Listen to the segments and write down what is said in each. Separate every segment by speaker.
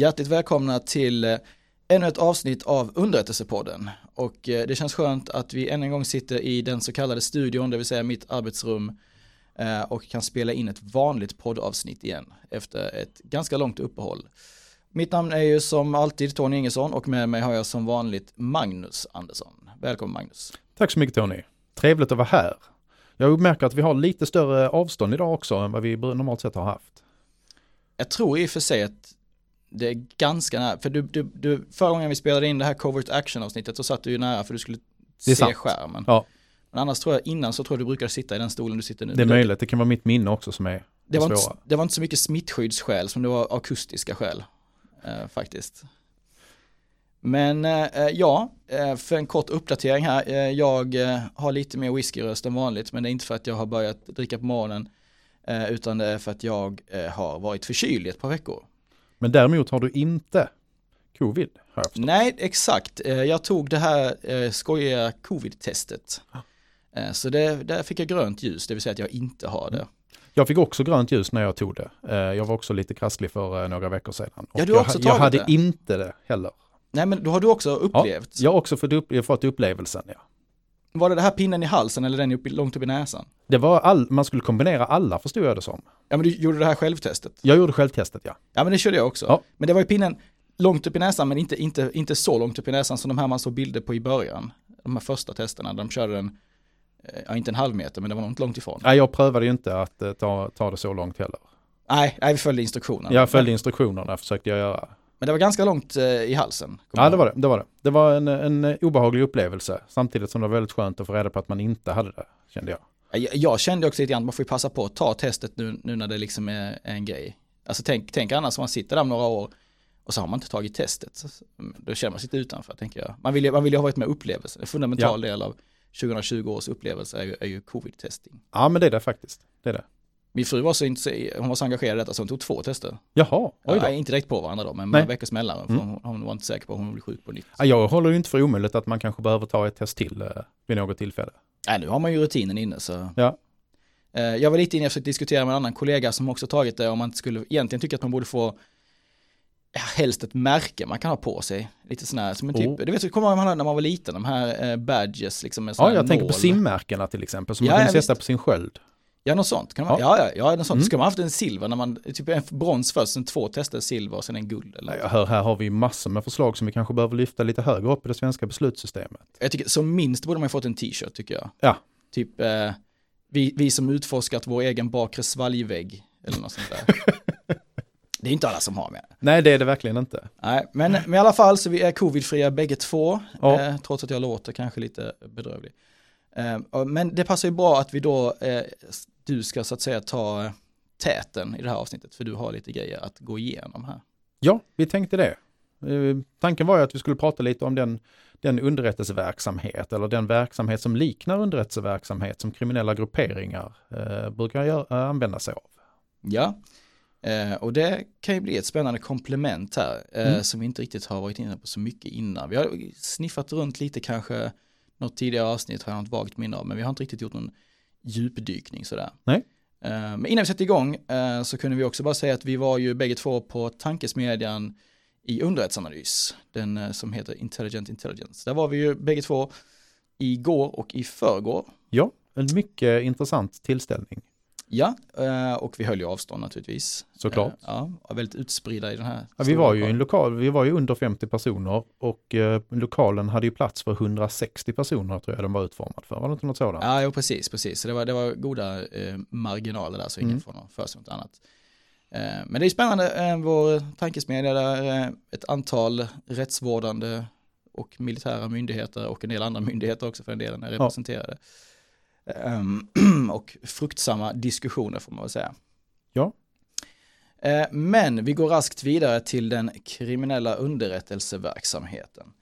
Speaker 1: Hjärtligt välkomna till eh, ännu ett avsnitt av Underrättelsepodden. Och eh, det känns skönt att vi än en gång sitter i den så kallade studion, det vill säga mitt arbetsrum eh, och kan spela in ett vanligt poddavsnitt igen efter ett ganska långt uppehåll. Mitt namn är ju som alltid Tony Ingesson och med mig har jag som vanligt Magnus Andersson. Välkommen Magnus.
Speaker 2: Tack så mycket Tony. Trevligt att vara här. Jag märker att vi har lite större avstånd idag också än vad vi normalt sett har haft.
Speaker 1: Jag tror i och för sig att det är ganska nära, för du, du, du, förra gången vi spelade in det här covert action avsnittet så satt du ju nära för du skulle se sant. skärmen.
Speaker 2: Ja.
Speaker 1: Men annars tror jag innan så tror jag du brukade sitta i den stolen du sitter nu.
Speaker 2: Det är möjligt, det kan vara mitt minne också som är
Speaker 1: det var, inte, det var inte så mycket smittskyddsskäl som det var akustiska skäl. Eh, faktiskt. Men eh, ja, eh, för en kort uppdatering här. Eh, jag eh, har lite mer whiskyröst än vanligt men det är inte för att jag har börjat dricka på morgonen eh, utan det är för att jag har varit förkyld i ett par veckor.
Speaker 2: Men däremot har du inte covid? Har jag
Speaker 1: Nej, exakt. Jag tog det här skojiga covid-testet. Ah. Så det, där fick jag grönt ljus, det vill säga att jag inte har det. Mm.
Speaker 2: Jag fick också grönt ljus när jag tog det. Jag var också lite krasslig för några veckor sedan.
Speaker 1: Ja, du har också
Speaker 2: jag, jag hade
Speaker 1: det.
Speaker 2: inte det heller.
Speaker 1: Nej men då har du också upplevt?
Speaker 2: Ja, jag har också fått, upp, fått upplevelsen ja.
Speaker 1: Var det det här pinnen i halsen eller den upp, långt upp i näsan?
Speaker 2: Det var all, man skulle kombinera alla förstod jag det som.
Speaker 1: Ja men du gjorde det här självtestet?
Speaker 2: Jag gjorde självtestet ja.
Speaker 1: Ja men det körde jag också. Ja. Men det var ju pinnen långt upp i näsan men inte, inte, inte så långt upp i näsan som de här man såg bilder på i början. De här första testerna, de körde den, eh, ja inte en halv meter men det var inte långt ifrån.
Speaker 2: Nej jag prövade ju inte att eh, ta, ta det så långt heller.
Speaker 1: Nej, nej vi följde instruktionerna.
Speaker 2: Jag följde instruktionerna försökte jag göra.
Speaker 1: Men det var ganska långt eh, i halsen.
Speaker 2: Ja, det var det. Det var, det. Det var en, en obehaglig upplevelse. Samtidigt som det var väldigt skönt att få reda på att man inte hade det, kände jag.
Speaker 1: Jag, jag kände också lite grann, man får ju passa på att ta testet nu, nu när det liksom är, är en grej. Alltså tänk, tänk annars om man sitter där om några år och så har man inte tagit testet. Då känner man sig utanför, tänker jag. Man vill ju, man vill ju ha varit med upplevelsen. En fundamental ja. del av 2020 års upplevelse är ju, är ju covid-testing.
Speaker 2: Ja, men det är det faktiskt. Det är det.
Speaker 1: Min fru var så, hon var så engagerad i detta så hon tog två tester.
Speaker 2: Jaha,
Speaker 1: oj då. Ja, inte direkt på varandra då, men med veckors mellanrum. Mm. Hon, hon, var inte säker på att hon ville bli sjuk på nytt.
Speaker 2: Ja, jag håller ju inte för omöjligt att man kanske behöver ta ett test till eh, vid något tillfälle.
Speaker 1: Nej, nu har man ju rutinen inne så.
Speaker 2: Ja.
Speaker 1: Eh, jag var lite inne och försökte diskutera med en annan kollega som också tagit det om man skulle egentligen tycka att man borde få ja, helst ett märke man kan ha på sig. Lite sån här, som en typ, oh. du vet, kommer man när man var liten, de här eh, badges liksom med
Speaker 2: Ja, jag tänker på simmärkena till exempel, som ja, man kan sätta på sin sköld.
Speaker 1: Ja, något sånt. Kan man, ja. ja, ja, något sånt. Mm. Ska man haft en silver när man, typ en brons först, sen två tester silver och sen en guld? Eller?
Speaker 2: Jag hör, här har vi massor med förslag som vi kanske behöver lyfta lite högre upp i det svenska beslutssystemet.
Speaker 1: Jag tycker, som minst borde man fått en t-shirt tycker jag.
Speaker 2: Ja.
Speaker 1: Typ, eh, vi, vi som utforskat vår egen bakre svalgvägg, eller något sånt där. det är inte alla som har med.
Speaker 2: Nej, det är det verkligen inte.
Speaker 1: Nej, men, men i alla fall så vi är covidfria bägge två, ja. eh, trots att jag låter kanske lite bedrövlig. Eh, men det passar ju bra att vi då eh, du ska så att säga ta täten i det här avsnittet för du har lite grejer att gå igenom här.
Speaker 2: Ja, vi tänkte det. Eh, tanken var ju att vi skulle prata lite om den, den underrättelseverksamhet eller den verksamhet som liknar underrättelseverksamhet som kriminella grupperingar eh, brukar eh, använda sig av.
Speaker 1: Ja, eh, och det kan ju bli ett spännande komplement här eh, mm. som vi inte riktigt har varit inne på så mycket innan. Vi har sniffat runt lite kanske något tidigare avsnitt har jag ett vagt minne av, men vi har inte riktigt gjort någon djupdykning sådär.
Speaker 2: Nej.
Speaker 1: Eh, men innan vi sätter igång eh, så kunde vi också bara säga att vi var ju bägge två på tankesmedjan i underrättelse den eh, som heter Intelligent Intelligence. Där var vi ju bägge två igår och i förrgår.
Speaker 2: Ja, en mycket intressant tillställning.
Speaker 1: Ja, eh, och vi höll ju avstånd naturligtvis.
Speaker 2: Såklart.
Speaker 1: Eh, ja, väldigt utspridda i den här.
Speaker 2: Ja, vi var ju i en lokal, vi var ju under 50 personer och eh, lokalen hade ju plats för 160 personer tror jag den var utformad för. Var det inte något sådant?
Speaker 1: Ja, jo, precis, precis. Så det var, det var goda eh, marginaler där så ingen mm. får någon för sig något annat. Eh, men det är spännande, eh, vår tankesmedja där ett antal rättsvårdande och militära myndigheter och en del andra myndigheter också för den delen är representerade. Ja. Ehm, och fruktsamma diskussioner får man väl säga.
Speaker 2: Ja.
Speaker 1: Eh, men vi går raskt vidare till den kriminella underrättelseverksamheten.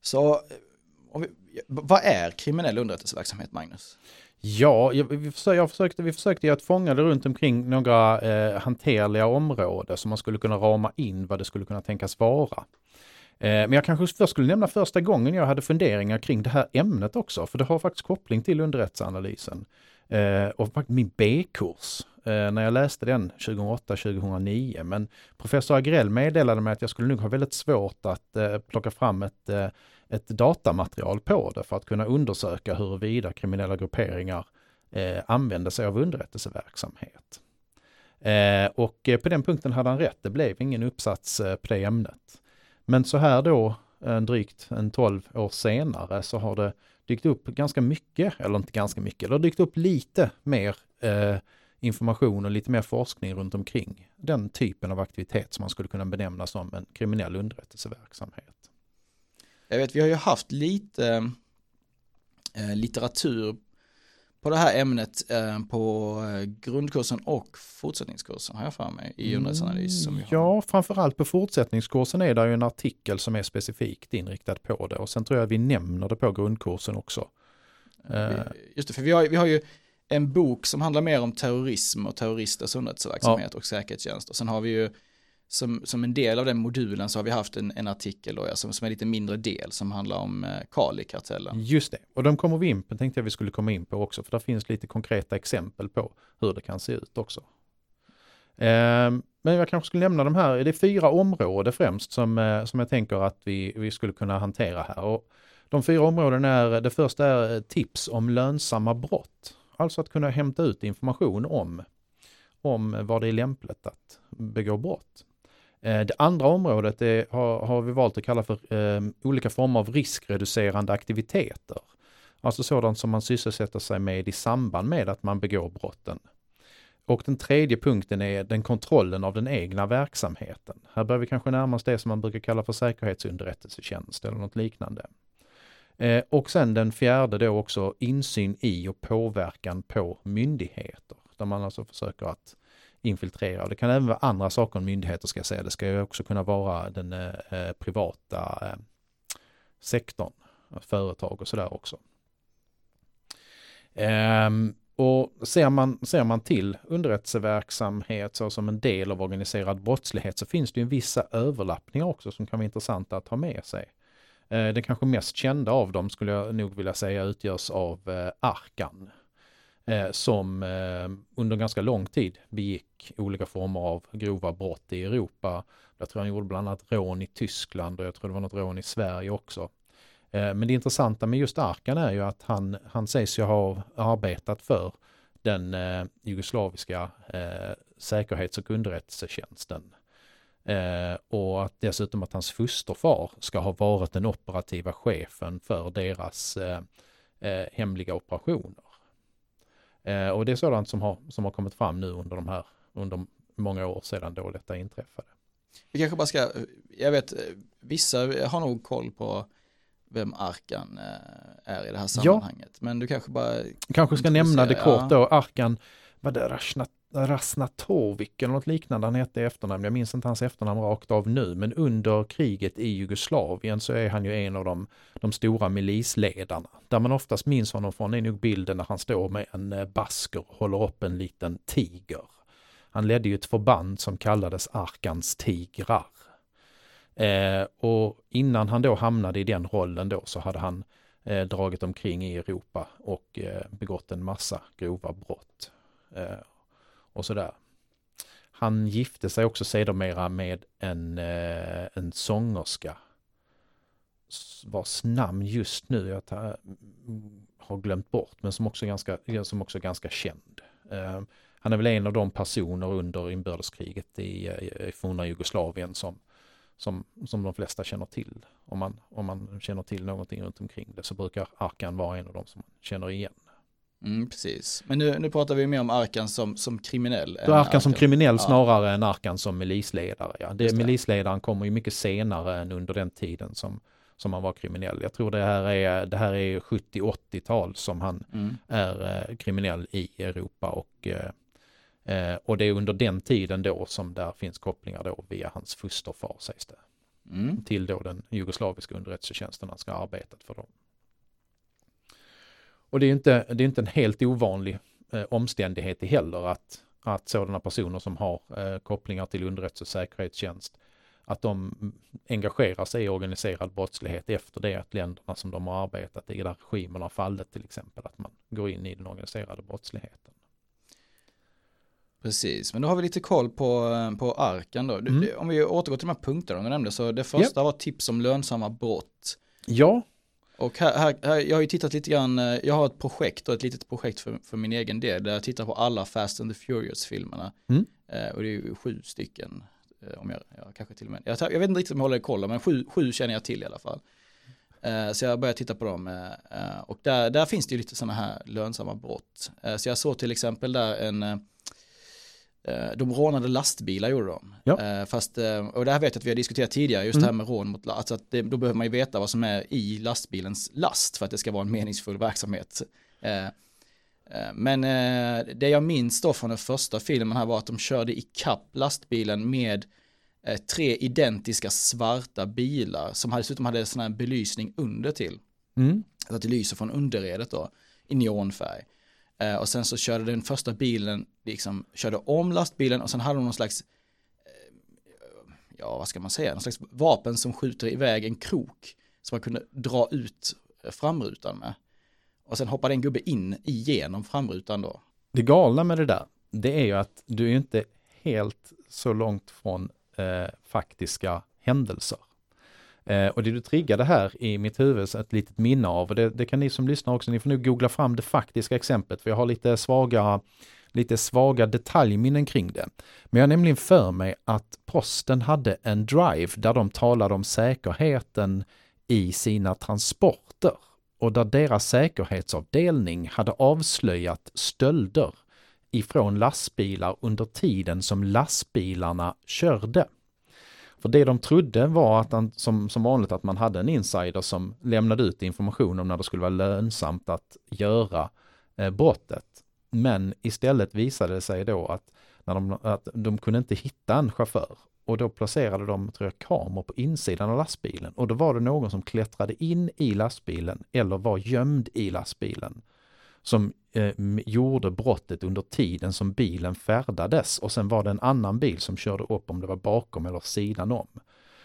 Speaker 1: Så eh, vi, vad är kriminell underrättelseverksamhet, Magnus?
Speaker 2: Ja, vi försökte, försökte, vi försökte att fånga det runt omkring några eh, hanterliga områden som man skulle kunna rama in vad det skulle kunna tänkas vara. Eh, men jag kanske först skulle nämna första gången jag hade funderingar kring det här ämnet också, för det har faktiskt koppling till underrättelseanalysen. Eh, och faktiskt min B-kurs, eh, när jag läste den 2008-2009. Men professor Agrell meddelade mig att jag skulle nog ha väldigt svårt att plocka fram ett, ett datamaterial på det för att kunna undersöka huruvida kriminella grupperingar använde sig av underrättelseverksamhet. Och på den punkten hade han rätt, det blev ingen uppsats på det ämnet. Men så här då, en drygt en 12 år senare, så har det dykt upp ganska mycket, eller inte ganska mycket, det har dykt upp lite mer eh, information och lite mer forskning runt omkring den typen av aktivitet som man skulle kunna benämna som en kriminell underrättelseverksamhet.
Speaker 1: Jag vet, vi har ju haft lite eh, litteratur på det här ämnet eh, på eh, grundkursen och fortsättningskursen har jag för mig i underrättelseanalys.
Speaker 2: Mm, ja, framförallt på fortsättningskursen är det ju en artikel som är specifikt inriktad på det och sen tror jag att vi nämner det på grundkursen också.
Speaker 1: Eh, just det, för vi har, vi har ju en bok som handlar mer om terrorism och terroristers underrättelseverksamhet ja. och säkerhetstjänst och sen har vi ju som, som en del av den modulen så har vi haft en, en artikel då, som, som är lite mindre del som handlar om eh, Kali-kartellen.
Speaker 2: Just det, och de kommer vi in på, tänkte jag vi skulle komma in på också, för där finns lite konkreta exempel på hur det kan se ut också. Eh, men jag kanske skulle nämna de här, det är fyra områden främst som, eh, som jag tänker att vi, vi skulle kunna hantera här. Och de fyra områdena är, det första är eh, tips om lönsamma brott. Alltså att kunna hämta ut information om, om var det är lämpligt att begå brott. Eh, det andra området är, har, har, vi valt att kalla för eh, olika former av riskreducerande aktiviteter. Alltså sådant som man sysselsätter sig med i samband med att man begår brotten. Och den tredje punkten är den kontrollen av den egna verksamheten. Här börjar vi kanske närma oss det som man brukar kalla för säkerhetsunderrättelsetjänst eller något liknande. Eh, och sen den fjärde då också insyn i och påverkan på myndigheter. Där man alltså försöker att infiltrera. Det kan även vara andra saker än myndigheter ska jag säga. Det ska ju också kunna vara den eh, eh privata eh, sektorn, företag och sådär också. Ehm, och ser man, ser man till underrättelseverksamhet så som en del av organiserad brottslighet så finns det ju vissa överlappningar också som kan vara intressanta att ha med sig. Ehm, den kanske mest kända av dem skulle jag nog vilja säga utgörs av eh, Arkan Eh, som eh, under ganska lång tid begick olika former av grova brott i Europa. Jag tror han gjorde bland annat rån i Tyskland och jag tror det var något rån i Sverige också. Eh, men det intressanta med just Arkan är ju att han, han sägs ju ha arbetat för den eh, jugoslaviska eh, säkerhets och underrättelsetjänsten. Eh, och att dessutom att hans fosterfar ska ha varit den operativa chefen för deras hemliga operationer. Eh, och det är sådant som har, som har kommit fram nu under de här, under många år sedan då detta inträffade.
Speaker 1: Vi kanske bara ska, jag vet, vissa har nog koll på vem Arkan eh, är i det här sammanhanget. Ja. Men du kanske bara...
Speaker 2: Kanske ska nämna det kort då, Arkan, vad det Rashnat Rasnatovic eller något liknande han hette i efternamn. Jag minns inte hans efternamn rakt av nu, men under kriget i Jugoslavien så är han ju en av de, de stora milisledarna. Där man oftast minns honom från är nog bilden när han står med en eh, basker och håller upp en liten tiger. Han ledde ju ett förband som kallades Arkans tigrar. Eh, och innan han då hamnade i den rollen då så hade han eh, dragit omkring i Europa och eh, begått en massa grova brott. Eh, och sådär. Han gifte sig också sedermera med en, eh, en sångerska vars namn just nu jag tar, mm, har glömt bort men som också är ganska, som också är ganska känd. Eh, han är väl en av de personer under inbördeskriget i, eh, i forna Jugoslavien som, som, som de flesta känner till. Om man, om man känner till någonting runt omkring det så brukar Arkan vara en av de som man känner igen.
Speaker 1: Mm, precis. Men nu, nu pratar vi mer om Arkan som, som kriminell.
Speaker 2: Du Arkan, Arkan som kriminell ja. snarare än Arkan som milisledare. Ja. Det, det. Milisledaren kommer ju mycket senare än under den tiden som, som han var kriminell. Jag tror det här är, det här är 70-80-tal som han mm. är eh, kriminell i Europa och, eh, eh, och det är under den tiden då som där finns kopplingar då via hans fosterfar sägs det. Mm. Till då den jugoslaviska underrättelsetjänsten han ska ha arbetat för dem. Och det är inte, det är inte en helt ovanlig eh, omständighet heller att, att sådana personer som har eh, kopplingar till underrättelse och säkerhetstjänst att de engagerar sig i organiserad brottslighet efter det att länderna som de har arbetat i, där regimen har fallit till exempel, att man går in i den organiserade brottsligheten.
Speaker 1: Precis, men då har vi lite koll på, på arken då. Mm. Om vi återgår till de här punkterna du nämnde, så det första yep. var tips om lönsamma brott.
Speaker 2: Ja.
Speaker 1: Och här, här, här, jag har ju tittat lite grann, eh, jag har ett projekt och ett litet projekt för, för min egen del, där jag tittar på alla Fast and the Furious-filmerna. Mm. Eh, och det är ju sju stycken, eh, om jag, jag kanske till och med, jag, jag vet inte riktigt om jag håller koll, men sju, sju känner jag till i alla fall. Eh, så jag började titta på dem eh, och där, där finns det ju lite sådana här lönsamma brott. Eh, så jag såg till exempel där en de rånade lastbilar gjorde de. Ja. Eh, fast, eh, och det här vet jag att vi har diskuterat tidigare, just mm. det här med rån mot alltså att det, då behöver man ju veta vad som är i lastbilens last för att det ska vara en meningsfull verksamhet. Men det jag minns då från den första filmen här var att de körde i kapp lastbilen med tre identiska svarta bilar som dessutom hade sån här belysning under till. Mm. Så att det lyser från underredet då i neonfärg. Eh, och sen så körde den första bilen, liksom körde om lastbilen och sen hade de någon slags, eh, ja vad ska man säga, någon slags vapen som skjuter iväg en krok som man kunde dra ut eh, framrutan med. Och sen hoppade en gubbe in igenom framrutan då.
Speaker 2: Det galna med det där, det är ju att du är inte helt så långt från eh, faktiska händelser. Eh, och det du triggade här i mitt huvud, så ett litet minne av, och det, det, kan ni som lyssnar också, ni får nu googla fram det faktiska exemplet, för jag har lite svaga, lite svaga detaljminnen kring det. Men jag har nämligen för mig att posten hade en drive där de talade om säkerheten i sina transporter och där deras säkerhetsavdelning hade avslöjat stölder ifrån lastbilar under tiden som lastbilarna körde. För det de trodde var att han, som, som vanligt att man hade en insider som lämnade ut information om när det skulle vara lönsamt att göra eh, brottet. Men istället visade det sig då att, när de, att de kunde inte hitta en chaufför. Och då placerade de tror jag, kameror på insidan av lastbilen. Och då var det någon som klättrade in i lastbilen eller var gömd i lastbilen. Som eh, gjorde brottet under tiden som bilen färdades och sen var det en annan bil som körde upp om det var bakom eller sidan om.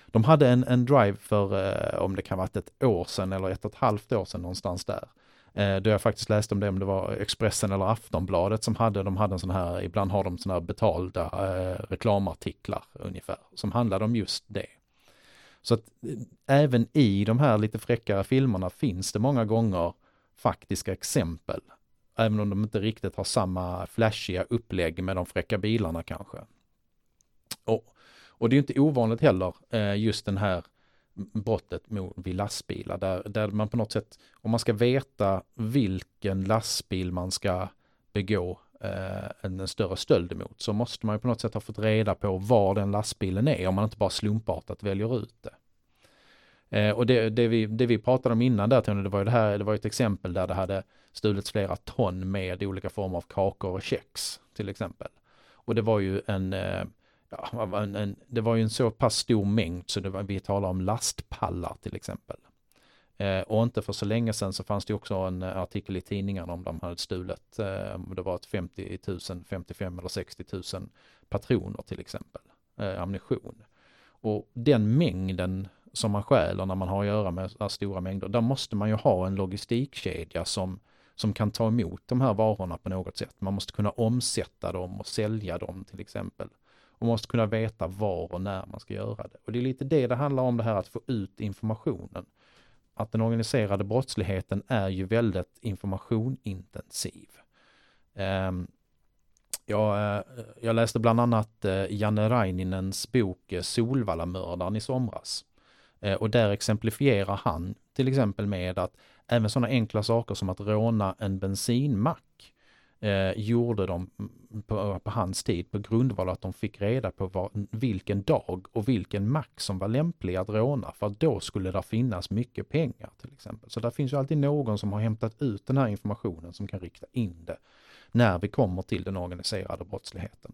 Speaker 2: De hade en, en drive för, eh, om det kan varit ett år sedan eller ett och ett halvt år sedan någonstans där. Eh, då jag faktiskt läste om det, om det var Expressen eller Aftonbladet som hade, de hade en sån här, ibland har de såna här betalda eh, reklamartiklar ungefär, som handlade om just det. Så att eh, även i de här lite fräckare filmerna finns det många gånger faktiska exempel. Även om de inte riktigt har samma flashiga upplägg med de fräcka bilarna kanske. Och, och det är inte ovanligt heller, eh, just den här brottet vid lastbilar, där, där man på något sätt, om man ska veta vilken lastbil man ska begå eh, en, en större stöld emot, så måste man ju på något sätt ha fått reda på var den lastbilen är, om man inte bara slumpartat väljer ut det. Eh, och det, det, vi, det vi pratade om innan där Tony, det var ju det här, det var ett exempel där det hade stulits flera ton med olika former av kakor och kex till exempel. Och det var ju en, eh, ja, en, en, det var ju en så pass stor mängd så det var, vi talar om lastpallar till exempel. Eh, och inte för så länge sedan så fanns det också en artikel i tidningarna om de hade stulit, eh, det var ett 50 000, 55 eller 60 000 patroner till exempel, eh, ammunition. Och den mängden som man stjäler när man har att göra med stora mängder, där måste man ju ha en logistikkedja som, som kan ta emot de här varorna på något sätt. Man måste kunna omsätta dem och sälja dem till exempel. Och man måste kunna veta var och när man ska göra det. Och det är lite det det handlar om det här att få ut informationen. Att den organiserade brottsligheten är ju väldigt informationintensiv. Um, ehm, jag, eh, jag, läste bland annat eh, Janne Raininens bok eh, Solvallamördaren i somras. Eh, och där exemplifierar han till exempel med att även sådana enkla saker som att råna en bensinmack eh, gjorde de på, på, hans tid på grundval av att de fick reda på var, vilken dag och vilken mack som var lämplig att råna för att då skulle det finnas mycket pengar till exempel. Så där finns ju alltid någon som har hämtat ut den här informationen som kan rikta in det när vi kommer till den organiserade brottsligheten.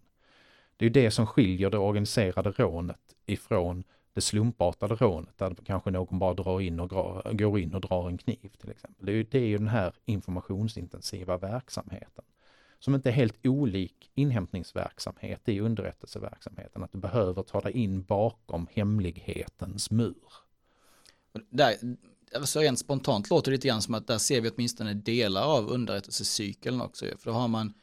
Speaker 2: Det är det som skiljer det organiserade rånet ifrån det slumpartade rånet där kanske någon bara drar in och drar, går in och drar en kniv till exempel. Det är, ju, det är ju den här informationsintensiva verksamheten som inte är helt olik inhämtningsverksamhet i underrättelseverksamheten. Att du behöver ta dig in bakom hemlighetens mur.
Speaker 1: Där, alltså rent spontant låter det lite grann som att där ser vi åtminstone delar av underrättelsecykeln också. För då har man,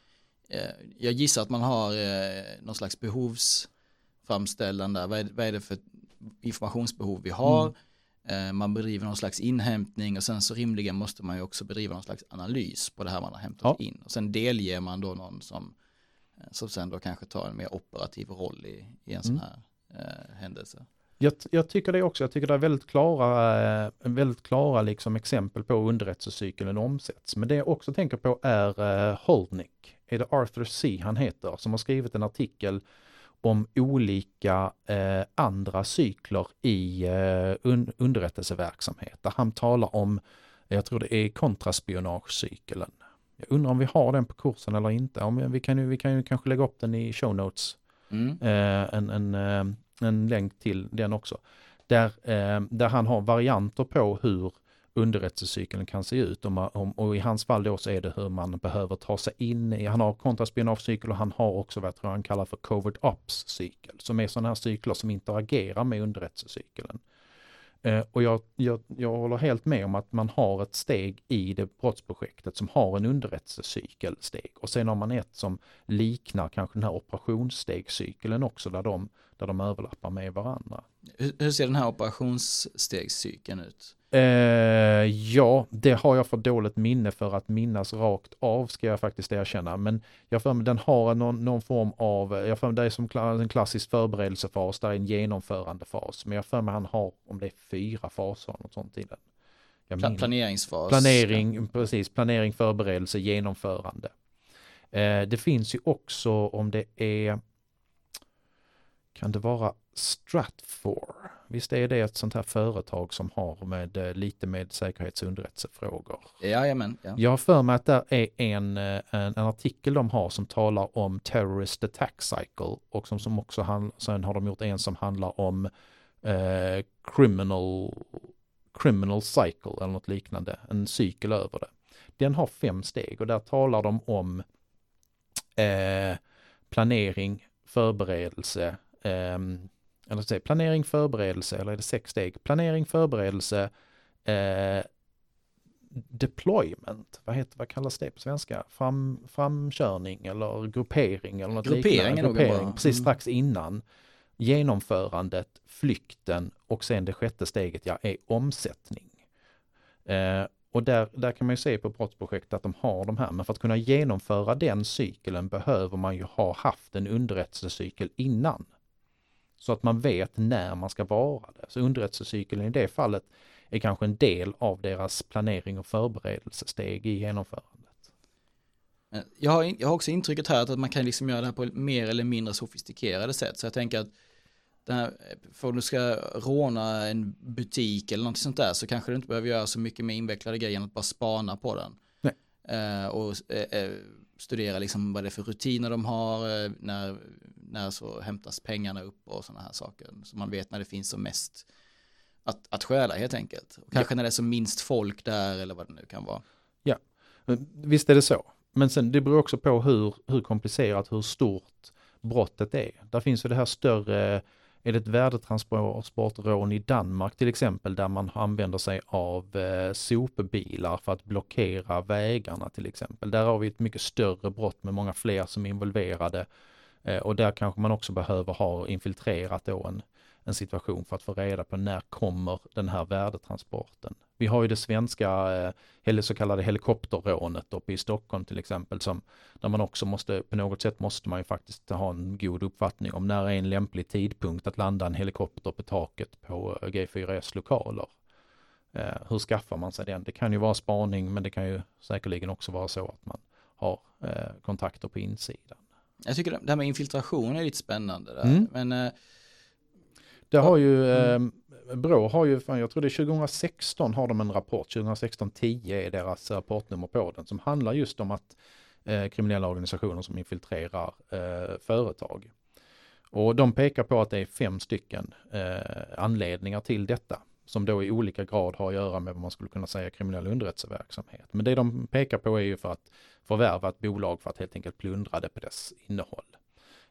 Speaker 1: eh, jag gissar att man har eh, någon slags behovsframställande. Vad är, vad är det för informationsbehov vi har? Mm. Eh, man bedriver någon slags inhämtning och sen så rimligen måste man ju också bedriva någon slags analys på det här man har hämtat ja. in. Och sen delger man då någon som, eh, som sen då kanske tar en mer operativ roll i, i en sån mm. här eh, händelse.
Speaker 2: Jag, jag, tycker det också, jag tycker det är väldigt klara, eh, väldigt klara liksom exempel på underrättelsecykeln omsätts. Men det jag också tänker på är Holdnick, är det Arthur C han heter, som har skrivit en artikel om olika eh, andra cykler i eh, un underrättelseverksamhet. Där han talar om, jag tror det är kontraspionagecykeln. Jag undrar om vi har den på kursen eller inte. Om vi, kan ju, vi kan ju kanske lägga upp den i show notes. Mm. Eh, en, en, eh, en länk till den också. Där, eh, där han har varianter på hur underrättelsecykeln kan se ut. Om, om, och i hans fall då så är det hur man behöver ta sig in i, han har kontraspionagecykel och han har också vad jag tror han kallar för covert ops-cykel, som är sådana här cykler som interagerar med underrättelsecykeln. Eh, och jag, jag, jag håller helt med om att man har ett steg i det brottsprojektet som har en underrättelsecykelsteg. Och sen har man ett som liknar kanske den här operationsstegscykeln också där de, där de överlappar med varandra.
Speaker 1: Hur, hur ser den här operationsstegscykeln ut?
Speaker 2: Eh, ja, det har jag för dåligt minne för att minnas rakt av ska jag faktiskt erkänna. Men jag för mig den har någon, någon form av, jag för mig det är som en klassisk förberedelsefas, där är en genomförandefas. Men jag för mig han har, om det är fyra faser, något sånt i den.
Speaker 1: Jag Planeringsfas.
Speaker 2: Planering, precis, planering, förberedelse, genomförande. Eh, det finns ju också om det är, kan det vara Stratfor? Visst är det ett sånt här företag som har med eh, lite med säkerhetsunderrättelsefrågor?
Speaker 1: Jajamän. Ja.
Speaker 2: Jag har för mig att det är en, eh, en, en, artikel de har som talar om Terrorist Attack Cycle och som, som också han, sen har de gjort en som handlar om eh, criminal, criminal cycle eller något liknande, en cykel över det. Den har fem steg och där talar de om eh, planering, förberedelse, eh, eller säg, planering, förberedelse, eller är det sex steg? Planering, förberedelse, eh, deployment, vad, heter, vad kallas det på svenska? Fram, framkörning eller gruppering eller något
Speaker 1: gruppering
Speaker 2: liknande. Gruppering, precis mm. strax innan. Genomförandet, flykten och sen det sjätte steget, ja, är omsättning. Eh, och där, där kan man ju se på brottsprojekt att de har de här, men för att kunna genomföra den cykeln behöver man ju ha haft en underrättelsecykel innan. Så att man vet när man ska vara det. Så underrättelsecykeln i det fallet är kanske en del av deras planering och förberedelsesteg i genomförandet.
Speaker 1: Jag har, jag har också intrycket här att man kan liksom göra det här på mer eller mindre sofistikerade sätt. Så jag tänker att här, för du ska råna en butik eller något sånt där så kanske du inte behöver göra så mycket mer invecklade grejer än att bara spana på den. Eh, och eh, eh, studera liksom vad det är för rutiner de har, eh, när när så hämtas pengarna upp och sådana här saker. Så man vet när det finns som mest att, att stjäla helt enkelt. Och kanske ja. när det är som minst folk där eller vad det nu kan vara.
Speaker 2: Ja, visst är det så. Men sen det beror också på hur, hur komplicerat, hur stort brottet är. Där finns ju det här större, är det ett värdetransportrån i Danmark till exempel, där man använder sig av eh, sopbilar för att blockera vägarna till exempel. Där har vi ett mycket större brott med många fler som är involverade Eh, och där kanske man också behöver ha infiltrerat då en, en situation för att få reda på när kommer den här värdetransporten. Vi har ju det svenska eh, så kallade helikopterrånet uppe i Stockholm till exempel som där man också måste, på något sätt måste man ju faktiskt ha en god uppfattning om när är en lämplig tidpunkt att landa en helikopter på taket på eh, G4S lokaler. hur skaffar man sig den? Det kan ju vara spaning men det kan ju säkerligen också vara så att man har kontakter på insidan.
Speaker 1: Jag tycker det här med infiltration är lite spännande. Där. Mm. Men, eh,
Speaker 2: det har ju, mm. eh, Brå har ju, jag tror det är 2016 har de en rapport, 2016-10 är deras rapportnummer på den, som handlar just om att eh, kriminella organisationer som infiltrerar eh, företag. Och de pekar på att det är fem stycken eh, anledningar till detta. som då i olika grad har att göra med vad man skulle kunna säga kriminell underrättelseverksamhet. Men det de pekar på är ju för att förvärva ett bolag för att helt enkelt plundra det på dess innehåll.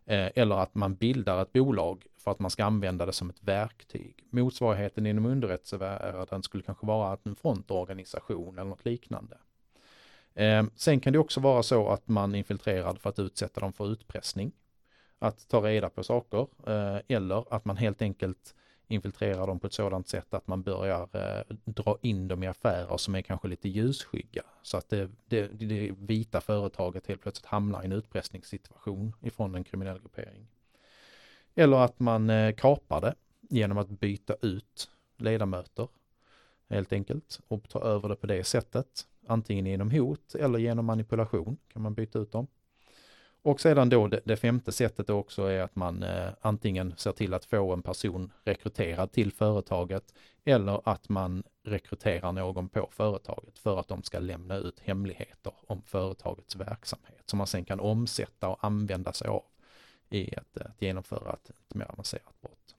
Speaker 2: Eh, eller att man bildar ett bolag för att man ska använda det som ett verktyg. Motsvarigheten inom underrättelsevärlden skulle kanske vara en frontorganisation eller något liknande. Eh, sen kan det också vara så att man infiltrerar för att utsätta dem för utpressning. Att ta reda på saker eh, eller att man helt enkelt infiltrerar dem på ett sådant sätt att man börjar eh, dra in dem i affärer som är kanske lite ljusskygga. Så att det, det, det vita företaget helt plötsligt hamnar i en utpressningssituation ifrån en kriminell gruppering. Eller att man eh, kapar det genom att byta ut ledamöter helt enkelt och ta över det på det sättet. Antingen genom hot eller genom manipulation kan man byta ut dem. Och sedan då det, det femte sättet också är att man eh, antingen ser till att få en person rekryterad till företaget eller att man rekryterar någon på företaget för att de ska lämna ut hemligheter om företagets verksamhet som man sen kan omsätta och använda sig av i att, eh, att genomföra ett, ett mer avancerat brott.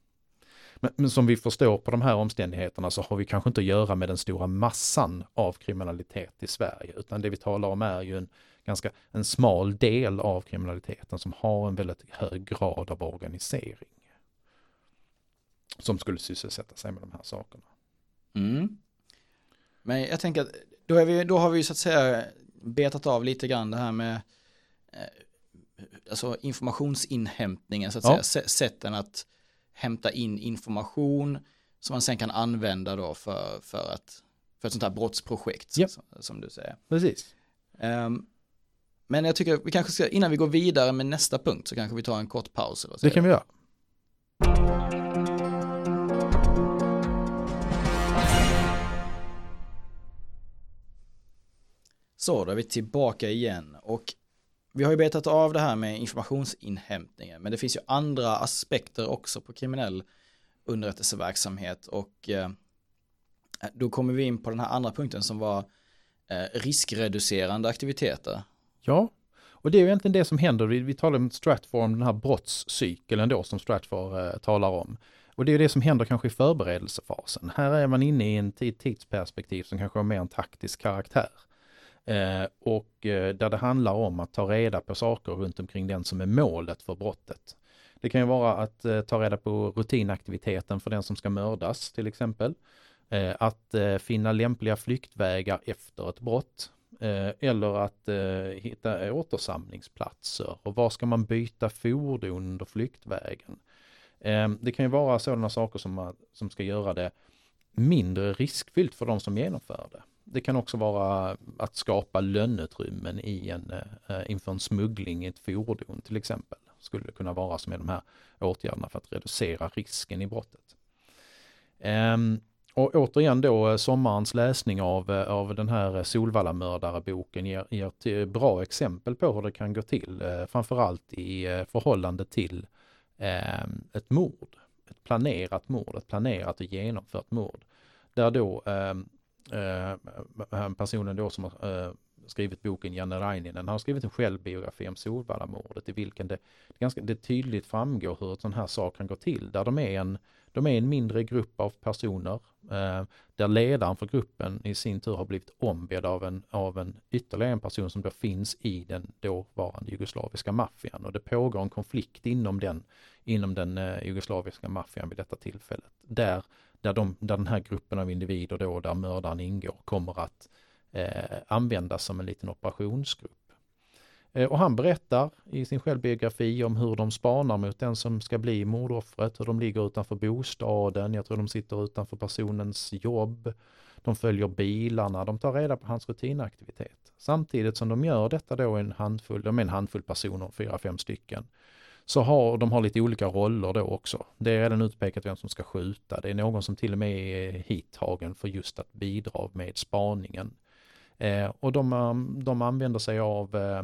Speaker 2: Men, men, som vi förstår på de här omständigheterna så har vi kanske inte att göra med den stora massan av kriminalitet i Sverige, utan det vi talar om är ju en ganska en smal del av kriminaliteten som har en väldigt hög grad av organisering. Som skulle sysselsätta sig med de här sakerna.
Speaker 1: Mm. Men jag tänker att då, är vi, då har vi så att säga betat av lite grann det här med eh, alltså informationsinhämtningen så att ja. säga, sätten att hämta in information som man sen kan använda då för, för, att, för ett sånt här brottsprojekt
Speaker 2: yep.
Speaker 1: som, som, du säger.
Speaker 2: Precis.
Speaker 1: Um, men jag tycker vi kanske ska, innan vi går vidare med nästa punkt så kanske vi tar en kort paus. Eller
Speaker 2: det kan vi göra.
Speaker 1: Så, då är vi tillbaka igen och vi har ju betat av det här med informationsinhämtningen, men det finns ju andra aspekter också på kriminell underrättelseverksamhet och eh, då kommer vi in på den här andra punkten som var eh, riskreducerande aktiviteter.
Speaker 2: Ja, och det är ju egentligen det som händer. Vi, vi talar om Stratform, den här brottscykeln då som Stratfor eh, talar om. Och det är ju det som händer kanske i förberedelsefasen. Här är man inne i en tidsperspektiv som kanske har mer en taktisk karaktär. Eh, och eh, där det handlar om att ta reda på saker runt omkring den som är målet för brottet. Det kan ju vara att eh, ta reda på rutinaktiviteten för den som ska mördas till exempel. Att finna lämpliga flyktvägar efter ett brott. Eller att hitta återsamlingsplatser och var ska man byta fordon under flyktvägen. Det kan ju vara sådana saker som, som ska göra det mindre riskfyllt för de som genomför det. Det kan också vara att skapa lönnutrymmen i en, eh, inför en smuggling i ett fordon till exempel. Skulle det kunna vara som är de här åtgärderna för att reducera risken i brottet. Ehm, och återigen då, eh, sommarens läsning av, eh, av den här Solvalla-mördareboken ger, ger bra exempel på hur det kan gå till. Eh, framförallt i eh, förhållande till eh, ett mord. Ett planerat mord, ett planerat och genomfört mord. Där då ehm, eh, personen då som har eh, skrivit boken Janne Raininen har skrivit en självbiografi om Solvallamordet i vilken det, det, ganska, det tydligt framgår hur en sån här sak kan gå till. Där de är en, de är en mindre grupp av personer eh, där ledaren för gruppen i sin tur har blivit ombedd av en, av en ytterligare en person som då finns i den dåvarande jugoslaviska maffian och det pågår en konflikt inom den, inom den eh, jugoslaviska maffian vid detta tillfället. Där där, de, där den här gruppen av individer då, där mördaren ingår, kommer att eh, användas som en liten operationsgrupp. Eh, och han berättar i sin självbiografi om hur de spanar mot den som ska bli mordoffret, hur de ligger utanför bostaden, jag tror de sitter utanför personens jobb, de följer bilarna, de tar reda på hans rutinaktivitet. Samtidigt som de gör detta då en handfull, de är en handfull personer, fyra, fem stycken, så har de har lite olika roller då också. Det är redan utpekat vem som ska skjuta. Det är någon som till och med är hittagen för just att bidra med spaningen. Eh, och de, eh, de använder sig av eh,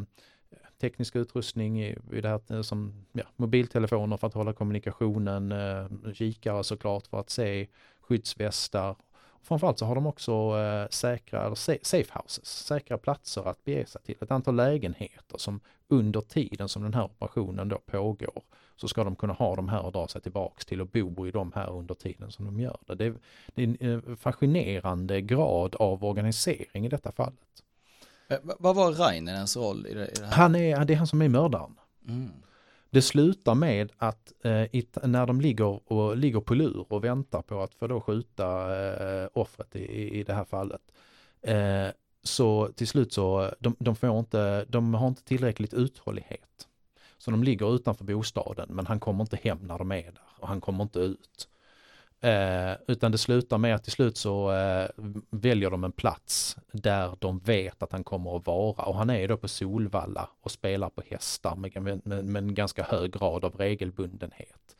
Speaker 2: teknisk utrustning i, i det här eh, som ja, mobiltelefoner för att hålla kommunikationen, eh, kikare såklart för att se, skyddsvästar framförallt så har de också eh, säkra, safe houses, säkra platser att bege sig till. Ett antal lägenheter som under tiden som den här operationen då pågår så ska de kunna ha de här och dra sig tillbaks till och bo i de här under tiden som de gör det. Det är, det är en eh, fascinerande grad av organisering i detta fallet.
Speaker 1: Eh, vad var Raininens roll i det, i det här?
Speaker 2: Han är, det är han som är mördaren. Mm. Det slutar med att eh, när de ligger, och, ligger på lur och väntar på att få då skjuta eh, offret i, i det här fallet. Eh, så till slut så, de, de, får inte, de har inte tillräckligt uthållighet. Så de ligger utanför bostaden men han kommer inte hem när de är där och han kommer inte ut. Eh, utan det slutar med att till slut så eh, väljer de en plats där de vet att han kommer att vara och han är då på Solvalla och spelar på hästar med, med, med en ganska hög grad av regelbundenhet.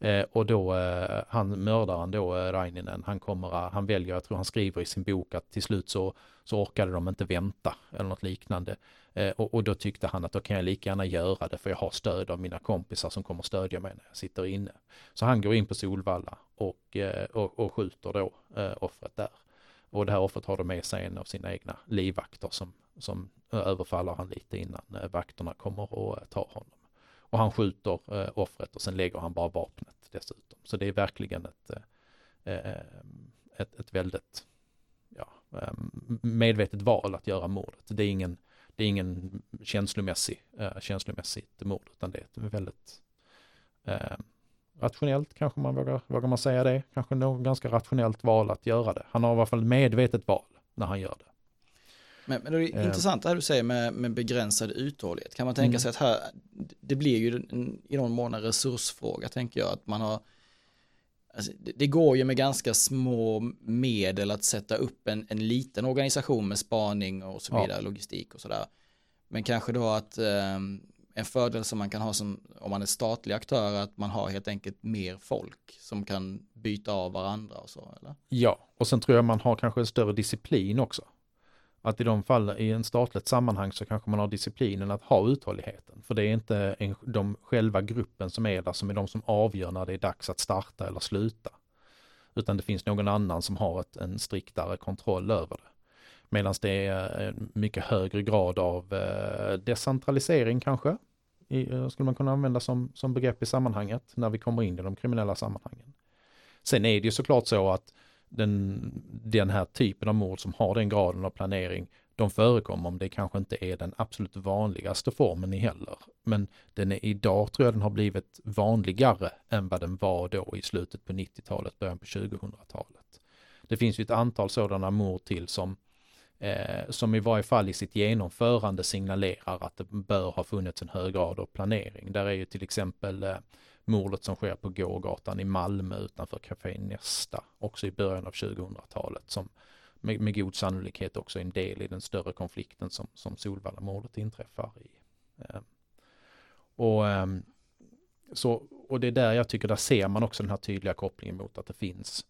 Speaker 2: Eh, och då, eh, han mördaren då, eh, Raininen, han kommer, eh, han väljer, jag tror han skriver i sin bok att till slut så, så orkade de inte vänta eller något liknande. Eh, och, och, då tyckte han att då kan jag lika gärna göra det för jag har stöd av mina kompisar som kommer stödja mig när jag sitter inne. Så han går in på Solvalla och, eh, och, och skjuter då eh, offret där. Och det här offret har då med sig en av sina egna livvakter som, som överfaller han lite innan eh, vakterna kommer och eh, tar honom. Och han skjuter eh, offret och sen lägger han bara vapnet dessutom. Så det är verkligen ett, eh, eh, ett, ett väldigt ja, medvetet val att göra mordet. Det är ingen det är ingen känslomässig, eh, känslomässigt mord utan det är ett väldigt eh, rationellt, kanske man vågar, vågar man säga det, kanske något ganska rationellt val att göra det. Han har i alla fall medvetet val när han gör det.
Speaker 1: Men, men det är äh, intressant det här du säger med, med begränsad uthållighet. Kan man tänka mm. sig att här, det blir ju en, i någon mån en resursfråga tänker jag, att man har Alltså, det, det, går ju med ganska små medel att sätta upp en, en liten organisation med spaning och så vidare, ja. logistik och sådär. Men kanske då att eh, en fördel som man kan ha som, om man är statlig aktör, att man har helt enkelt mer folk som kan byta av varandra och så, eller?
Speaker 2: Ja, och sen tror jag man har kanske en större disciplin också att i de fall i en statligt sammanhang så kanske man har disciplinen att ha uthålligheten. För det är inte en, de själva gruppen som är där som är de som avgör när det är dags att starta eller sluta. Utan det finns någon annan som har ett, en striktare kontroll över det. Medan det är en mycket högre grad av eh, decentralisering kanske. I, eh, skulle man kunna använda som, som begrepp i sammanhanget när vi kommer in i de kriminella sammanhangen. Sen är det ju såklart så att den, den här typen av mord som har den graden av planering, de förekommer om det kanske inte är den absolut vanligaste formen i heller. Men den är idag tror jag den har blivit vanligare än vad den var då i slutet på 90-talet, början på 2000-talet. Det finns ju ett antal sådana mord till som eh, som i varje fall i sitt genomförande signalerar att det bör ha funnits en hög grad av planering. Där är ju till exempel eh, mordet som sker på gågatan i Malmö utanför Café Nästa, också i början av 2000-talet, som med, med, god sannolikhet också är en del i den större konflikten som, som Solvalla-mordet inträffar i. Eh, och, eh, så, och det är där jag tycker, där ser man också den här tydliga kopplingen mot att det finns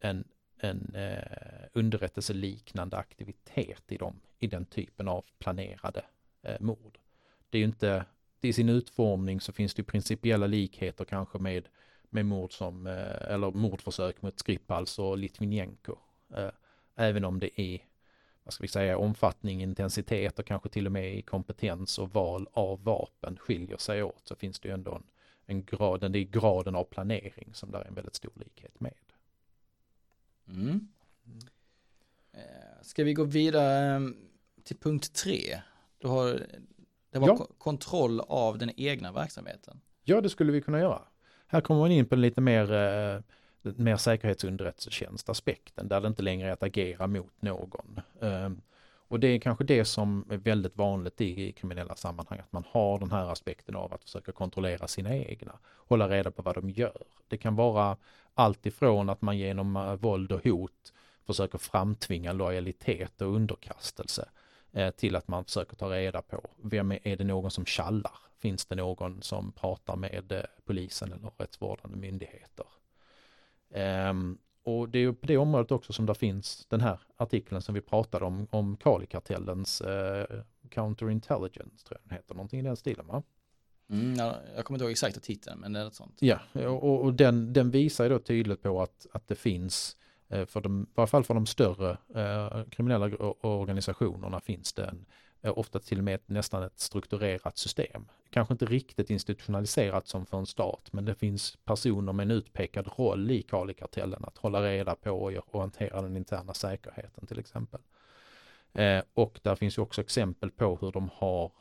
Speaker 2: en, en eh, underrättelseliknande aktivitet i, dem, i den typen av planerade eh, mord. Det är ju inte i sin utformning så finns det principiella likheter kanske med, med mord som, eh, eller mordförsök mot Skripals och Litvinenko. Eh, även om det är, vad ska vi säga, omfattning, intensitet och kanske till och med i kompetens och val av vapen skiljer sig åt så finns det ju ändå en, en grad, det är graden av planering som där är en väldigt stor likhet med.
Speaker 1: Mm. Mm. Ska vi gå vidare till punkt tre? Du har det var ja. kontroll av den egna verksamheten.
Speaker 2: Ja, det skulle vi kunna göra. Här kommer man in på en lite mer, eh, mer säkerhetsunderrättelsetjänst-aspekten, där det inte längre är att agera mot någon. Eh, och det är kanske det som är väldigt vanligt i, i kriminella sammanhang, att man har den här aspekten av att försöka kontrollera sina egna, hålla reda på vad de gör. Det kan vara allt ifrån att man genom uh, våld och hot försöker framtvinga lojalitet och underkastelse Eh, till att man försöker ta reda på vem är, är det någon som kallar? Finns det någon som pratar med eh, polisen eller rättsvårdande myndigheter? Um, och det är på det området också som det finns den här artikeln som vi pratade om, om Kalikartellens uh, counterintelligence, tror jag den heter, någonting i den stilen va?
Speaker 1: Mm, ja, jag kommer inte ihåg exakta titeln, men det är något sånt.
Speaker 2: Ja, och, och den, den visar ju då tydligt på att, att det finns Eh, Eh, för de, I varje fall för de större eh, kriminella organisationerna finns det en, eh, ofta till och med ett, nästan ett strukturerat system. Kanske inte riktigt institutionaliserat som för en stat, men det finns personer med en utpekad roll i Kalikartellen att hålla reda på och, och hantera den interna säkerheten till exempel. Eh, och där finns ju också exempel på hur de har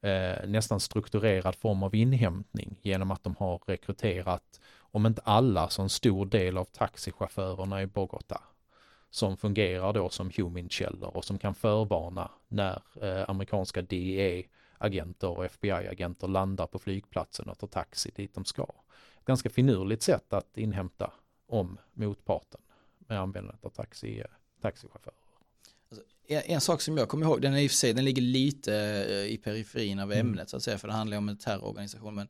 Speaker 2: eh, nästan strukturerad form av inhämtning genom att de har rekryterat, om inte alla, så en stor del av taxichaufförerna i Bogotá som fungerar då som humankällor och som kan förvarna när eh, amerikanska DEA-agenter och FBI-agenter landar på flygplatsen och tar taxi dit de ska. Ett ganska finurligt sätt att inhämta om motparten med användandet av taxi, eh, taxichaufförer.
Speaker 1: Alltså, en, en, sak som jag kommer ihåg, den är i sig, den ligger lite eh, i periferin av mm. ämnet mm. så att säga, för det handlar om en terrororganisation. Men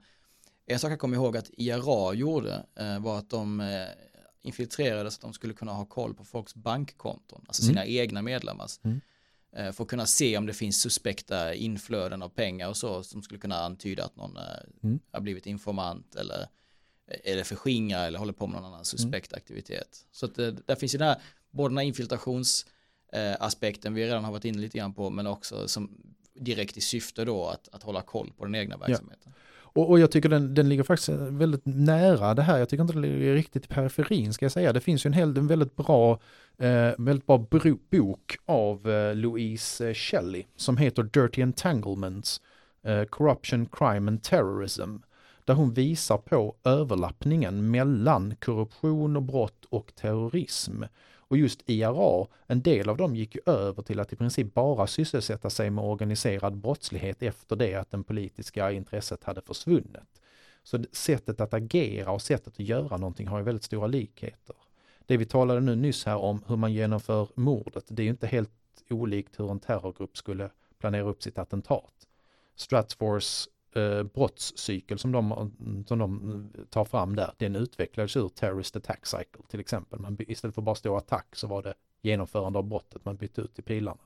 Speaker 1: en sak jag kommer ihåg att IRA gjorde eh, var att de eh, infiltrerade så att de skulle kunna ha koll på folks bankkonton, alltså sina mm. egna medlemmars. Mm. Eh, för att kunna se om det finns suspekta inflöden av pengar och så som skulle kunna antyda att någon mm. har blivit informant eller eller förskingrar eller håller på med någon annan suspekt aktivitet. Så att det, där finns ju den här, både den här infiltrations eh, aspekten vi redan har varit inne lite grann på, men också som direkt i syfte då att, att hålla koll på den egna verksamheten. Ja.
Speaker 2: Och, och, jag tycker den, den ligger faktiskt eh, väldigt nära det här. Jag tycker inte den ligger riktigt i periferin ska jag säga. Det finns ju en, hel, en väldigt bra, eh, väldigt bra bok av eh, Louise eh, Shelley som heter Dirty Entanglements, eh, Corruption, Crime and Terrorism. Där hon visar på överlappningen mellan korruption och brott och terrorism. Och just IRA, en del av dem gick ju över till att i princip bara sysselsätta sig med organiserad brottslighet efter det att det politiska intresset hade försvunnit. Så sättet att agera och sättet att göra någonting har ju väldigt stora likheter. Det vi talade nu nyss här om hur man genomför mordet, det är ju inte helt olikt hur en terrorgrupp skulle planera upp sitt attentat. Stratfors eh, brottscykel som de, som de tar fram där, den utvecklades ur Terrorist Attack Cycle till exempel. Man, istället för bara stå attack så var det genomförande av brottet man bytte ut i pilarna.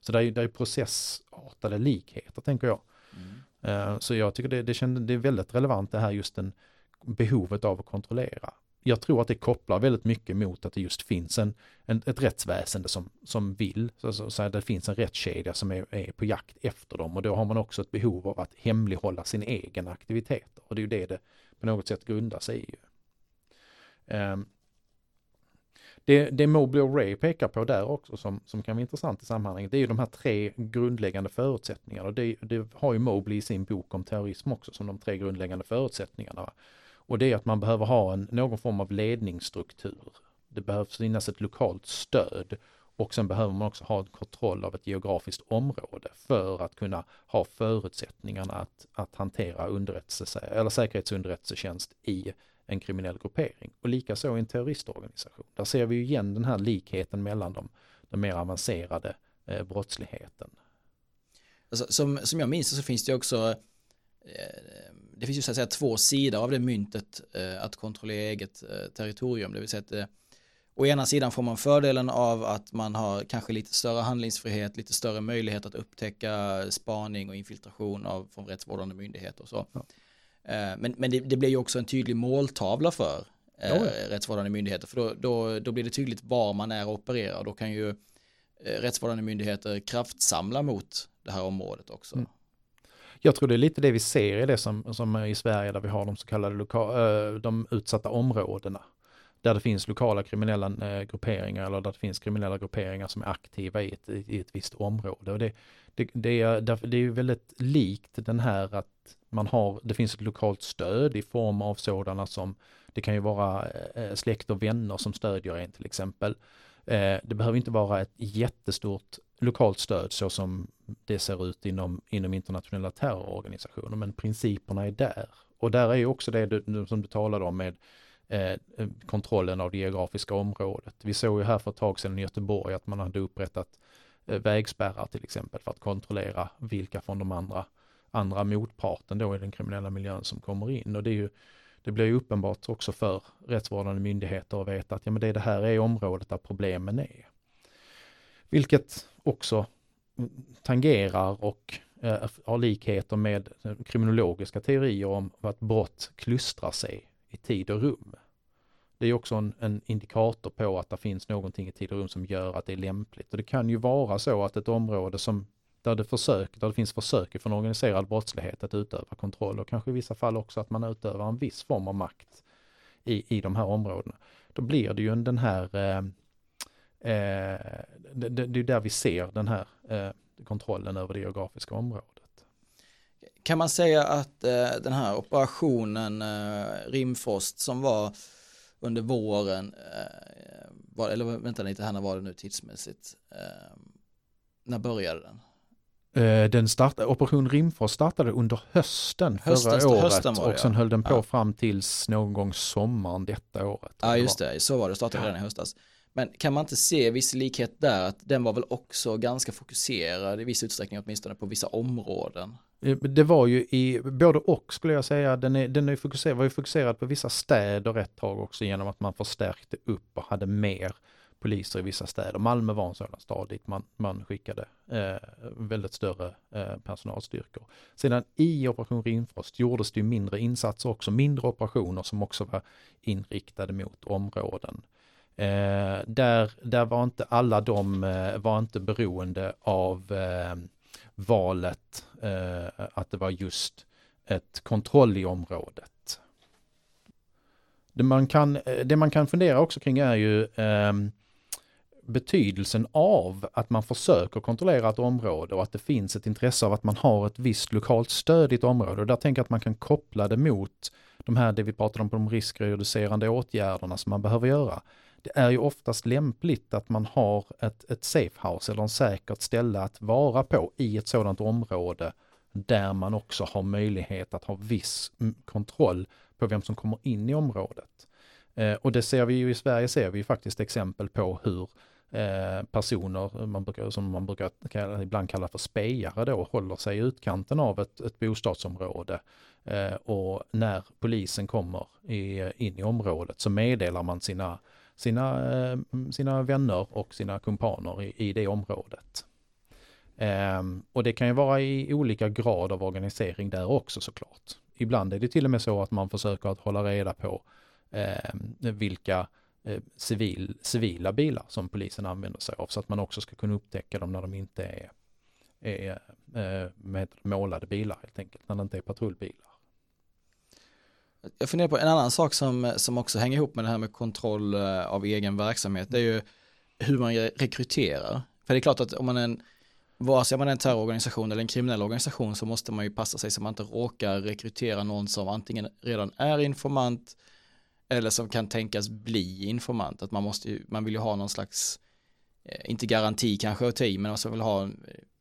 Speaker 2: Så det är, det är processartade likheter tänker jag. Mm. Eh, så jag tycker det, det, känd, det är väldigt relevant det här just den behovet av att kontrollera jag tror att det kopplar väldigt mycket mot att det just finns en, en ett rättsväsende som, som vill, så, så, så det finns en rättskedja som är, är, på jakt efter dem och då har man också ett behov av att hemlighålla sin egen aktivitet och det är ju det det på något sätt grundar sig i. Um, det, det Mobley och Ray pekar på där också som, som kan vara intressant i sammanhanget, det är ju de här tre grundläggande förutsättningarna och det, det har ju Mobley i sin bok om terrorism också som de tre grundläggande förutsättningarna. Och det är att man behöver ha en, någon form av ledningsstruktur. Det behövs finnas ett lokalt stöd och sen behöver man också ha en kontroll av ett geografiskt område för att kunna ha förutsättningarna att, att hantera underrättelse, eller säkerhetsunderrättelsetjänst i en kriminell gruppering. Och likaså i en terroristorganisation. Där ser vi ju igen den här likheten mellan de, den mer avancerade eh, brottsligheten.
Speaker 1: Alltså, som, som jag minns så finns det också eh, det finns ju så att säga två sidor av det myntet eh, att kontrollera eget eh, territorium. Det vill säga att eh, å ena sidan får man fördelen av att man har kanske lite större handlingsfrihet, lite större möjlighet att upptäcka spaning och infiltration av från rättsvårdande myndigheter och så. Ja. Men men det, det, blir ju också en tydlig måltavla för eh, ja. rättsvårdande myndigheter. För då, då, då blir det tydligt var man är och opererar. Då kan ju eh, rättsvårdande myndigheter kraftsamla mot det här området också. Mm.
Speaker 2: Jag tror det är lite det vi ser i det som, som i Sverige där vi har de så kallade loka, eh, de utsatta områdena. Där det finns lokala kriminella eh, grupperingar eller där det finns kriminella grupperingar som är aktiva i ett, i ett visst område. Och det, det, det, är, det är väldigt likt den här att man har, det finns ett lokalt stöd i form av sådana som, det kan ju vara eh, släkt och vänner som stödjer en till exempel. Det behöver inte vara ett jättestort lokalt stöd så som det ser ut inom, inom internationella terrororganisationer, men principerna är där. Och där är ju också det du, som du talade om med eh, kontrollen av det geografiska området. Vi såg ju här för ett tag sedan i Göteborg att man hade upprättat eh, vägspärrar till exempel för att kontrollera vilka från de andra, andra motparten då i den kriminella miljön som kommer in. Och det, är ju, det blir ju uppenbart också för rättsvårdande myndigheter att veta att ja, men det, det här är området där problemen är. Vilket också tangerar och eh, har likheter med kriminologiska teorier om att brott klustrar sig i tid och rum. Det är också en, en, indikator på att det finns någonting i tid och rum som gör att det är lämpligt. Och det kan ju vara så att ett område som där det, försök, där det finns försök från organiserad brottslighet att utöva kontroll och kanske i vissa fall också att man utövar en viss form av makt i, i de här områdena. Då blir det ju den här, eh, eh, det, det, är där vi ser den här eh, kontrollen över det geografiska området.
Speaker 1: Kan man säga att eh, den här operationen Rimfrost som var under våren, var, eller vänta lite här, när var det nu tidsmässigt? När började den?
Speaker 2: Den start, Operation Rimfrost startade under hösten förra hösten, året hösten det, och sen höll den på ja. fram tills någon gång sommaren detta året.
Speaker 1: Ja just det, så var det, startade ja. redan i höstas. Men kan man inte se viss likhet där, att den var väl också ganska fokuserad i viss utsträckning åtminstone på vissa områden?
Speaker 2: Eh, det var ju i både och skulle jag säga, den, är, den är fokuserad, var ju fokuserad på vissa städer ett tag också genom att man förstärkte upp och hade mer poliser i vissa städer. Malmö var en sådan stad dit man, man skickade eh, väldigt större eh, personalstyrkor. Sedan i Operation Rimfrost gjordes det ju mindre insatser också, mindre operationer som också var inriktade mot områden. Eh, där, där var inte alla de, eh, var inte beroende av eh, valet eh, att det var just ett kontroll i området. Det man kan, eh, det man kan fundera också kring är ju ehm, betydelsen av att man försöker kontrollera ett område och att det finns ett intresse av att man har ett visst lokalt stöd i ett område. Och där tänker jag att man kan koppla det mot de här, det vi pratade om, på de riskreducerande åtgärderna som man behöver göra. Det är ju oftast lämpligt att man har ett, ett safehouse eller en säkert ställe att vara på i ett sådant område där man också har möjlighet att ha viss mm, kontroll på vem som kommer in i området. Eh, och det ser vi ju i Sverige ser vi faktiskt exempel på hur Eh, personer man brukar, som man brukar kalla, ibland kalla för spejare då håller sig i utkanten av ett, ett bostadsområde. Eh, och när polisen kommer i, in i området så meddelar man sina, sina, eh, sina vänner och sina kumpaner i, i det området. Um, och det kan ju vara i olika grad av organisering där också såklart. Ibland är det till och med så att man försöker att hålla reda på um, vilka uh, civil, civila bilar som polisen använder sig av så att man också ska kunna upptäcka dem när de inte är, är uh, med målade bilar helt enkelt, när det inte är patrullbilar.
Speaker 1: Jag funderar på en annan sak som, som också hänger ihop med det här med kontroll eh, av egen verksamhet, det är ju hur man rekryterar. För det är klart att om man är en, vare sig man är en terrororganisation eller en kriminell organisation så måste man ju passa sig så man inte råkar rekrytera någon som antingen redan är informant eller som kan tänkas bli informant. Att man, måste, man vill ju ha någon slags, eh, inte garanti kanske att ta i, men man vill ha, eh,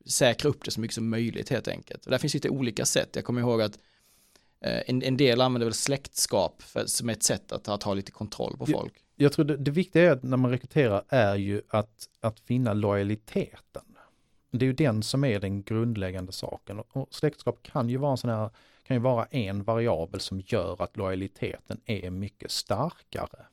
Speaker 1: säkra upp det så mycket som möjligt helt enkelt. Och där finns lite olika sätt. Jag kommer ihåg att en, en del använder väl släktskap för, som ett sätt att, att ha lite kontroll på folk.
Speaker 2: Jag, jag tror det, det viktiga är när man rekryterar är ju att, att finna lojaliteten. Det är ju den som är den grundläggande saken. Och släktskap kan ju vara en sån här kan ju vara en variabel som gör att lojaliteten är mycket starkare.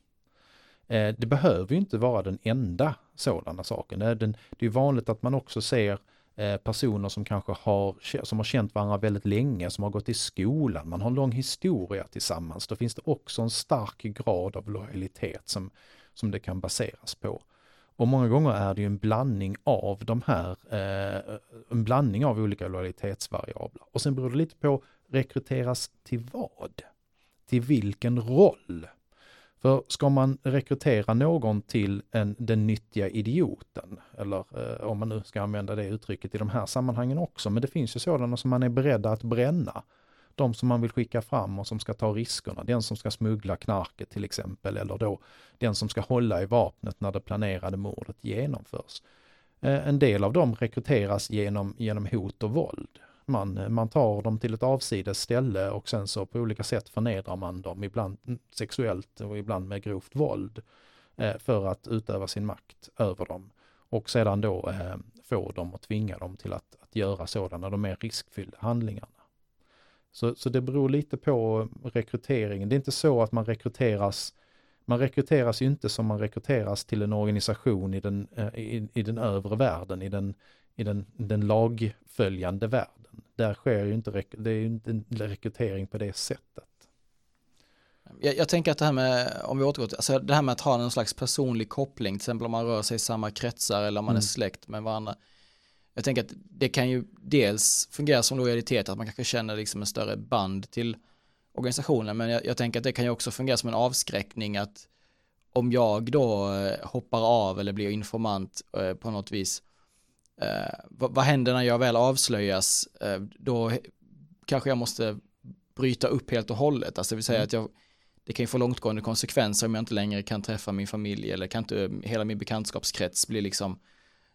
Speaker 2: Eh, det behöver ju inte vara den enda sådana saken. Det är vanligt att man också ser eh, Eh, personer som kanske har, som har känt varandra väldigt länge, som har gått i skolan, man har en lång historia tillsammans. Då finns det också en stark grad av lojalitet som, som det kan baseras på. Och många gånger är det ju en blandning av de här, eh, en blandning av olika lojalitetsvariabler. Och sen beror det lite på rekryteras till vad? Till vilken roll? För ska man rekrytera någon till en, den nyttiga idioten, eller eh, om man nu ska använda det uttrycket i de här sammanhangen också, men det finns ju sådana som man är beredda att bränna. De som man vill skicka fram och som ska ta riskerna, den som ska smuggla knarket till exempel, eller då den som ska hålla i vapnet när det planerade mordet genomförs. Eh, en del av dem rekryteras genom, genom hot och våld. Man, man tar dem till ett avsides ställe och sen så på olika sätt förnedrar man dem, ibland sexuellt och ibland med grovt våld, eh, för att utöva sin makt över dem. Och sedan då eh, få dem och tvinga dem till att, att göra sådana, de mer riskfyllda handlingarna. Så, så det beror lite på rekryteringen. Det är inte så att man rekryteras man rekryteras ju inte som man rekryteras till en organisation i den, eh, i, i den övre världen, i den, i den, den lagföljande världen. Där sker ju inte, det är ju inte rekrytering på det sättet.
Speaker 1: Jag, jag, tänker att det här med, om vi återgår till, alltså det här med att ha någon slags personlig koppling, till exempel om man rör sig i samma kretsar eller om man mm. är släkt med varandra. Jag tänker att det kan ju dels fungera som lojalitet, att man kanske känner liksom en större band till organisationen, men jag, jag tänker att det kan ju också fungera som en avskräckning att om jag då eh, hoppar av eller blir informant eh, på något vis, vad, vad händer när jag väl avslöjas? Eh, då kanske jag måste bryta upp helt och hållet, alltså det vill säga mm. att jag, det kan ju få långtgående konsekvenser om jag inte längre kan träffa min familj eller kan inte, hela min bekantskapskrets blir liksom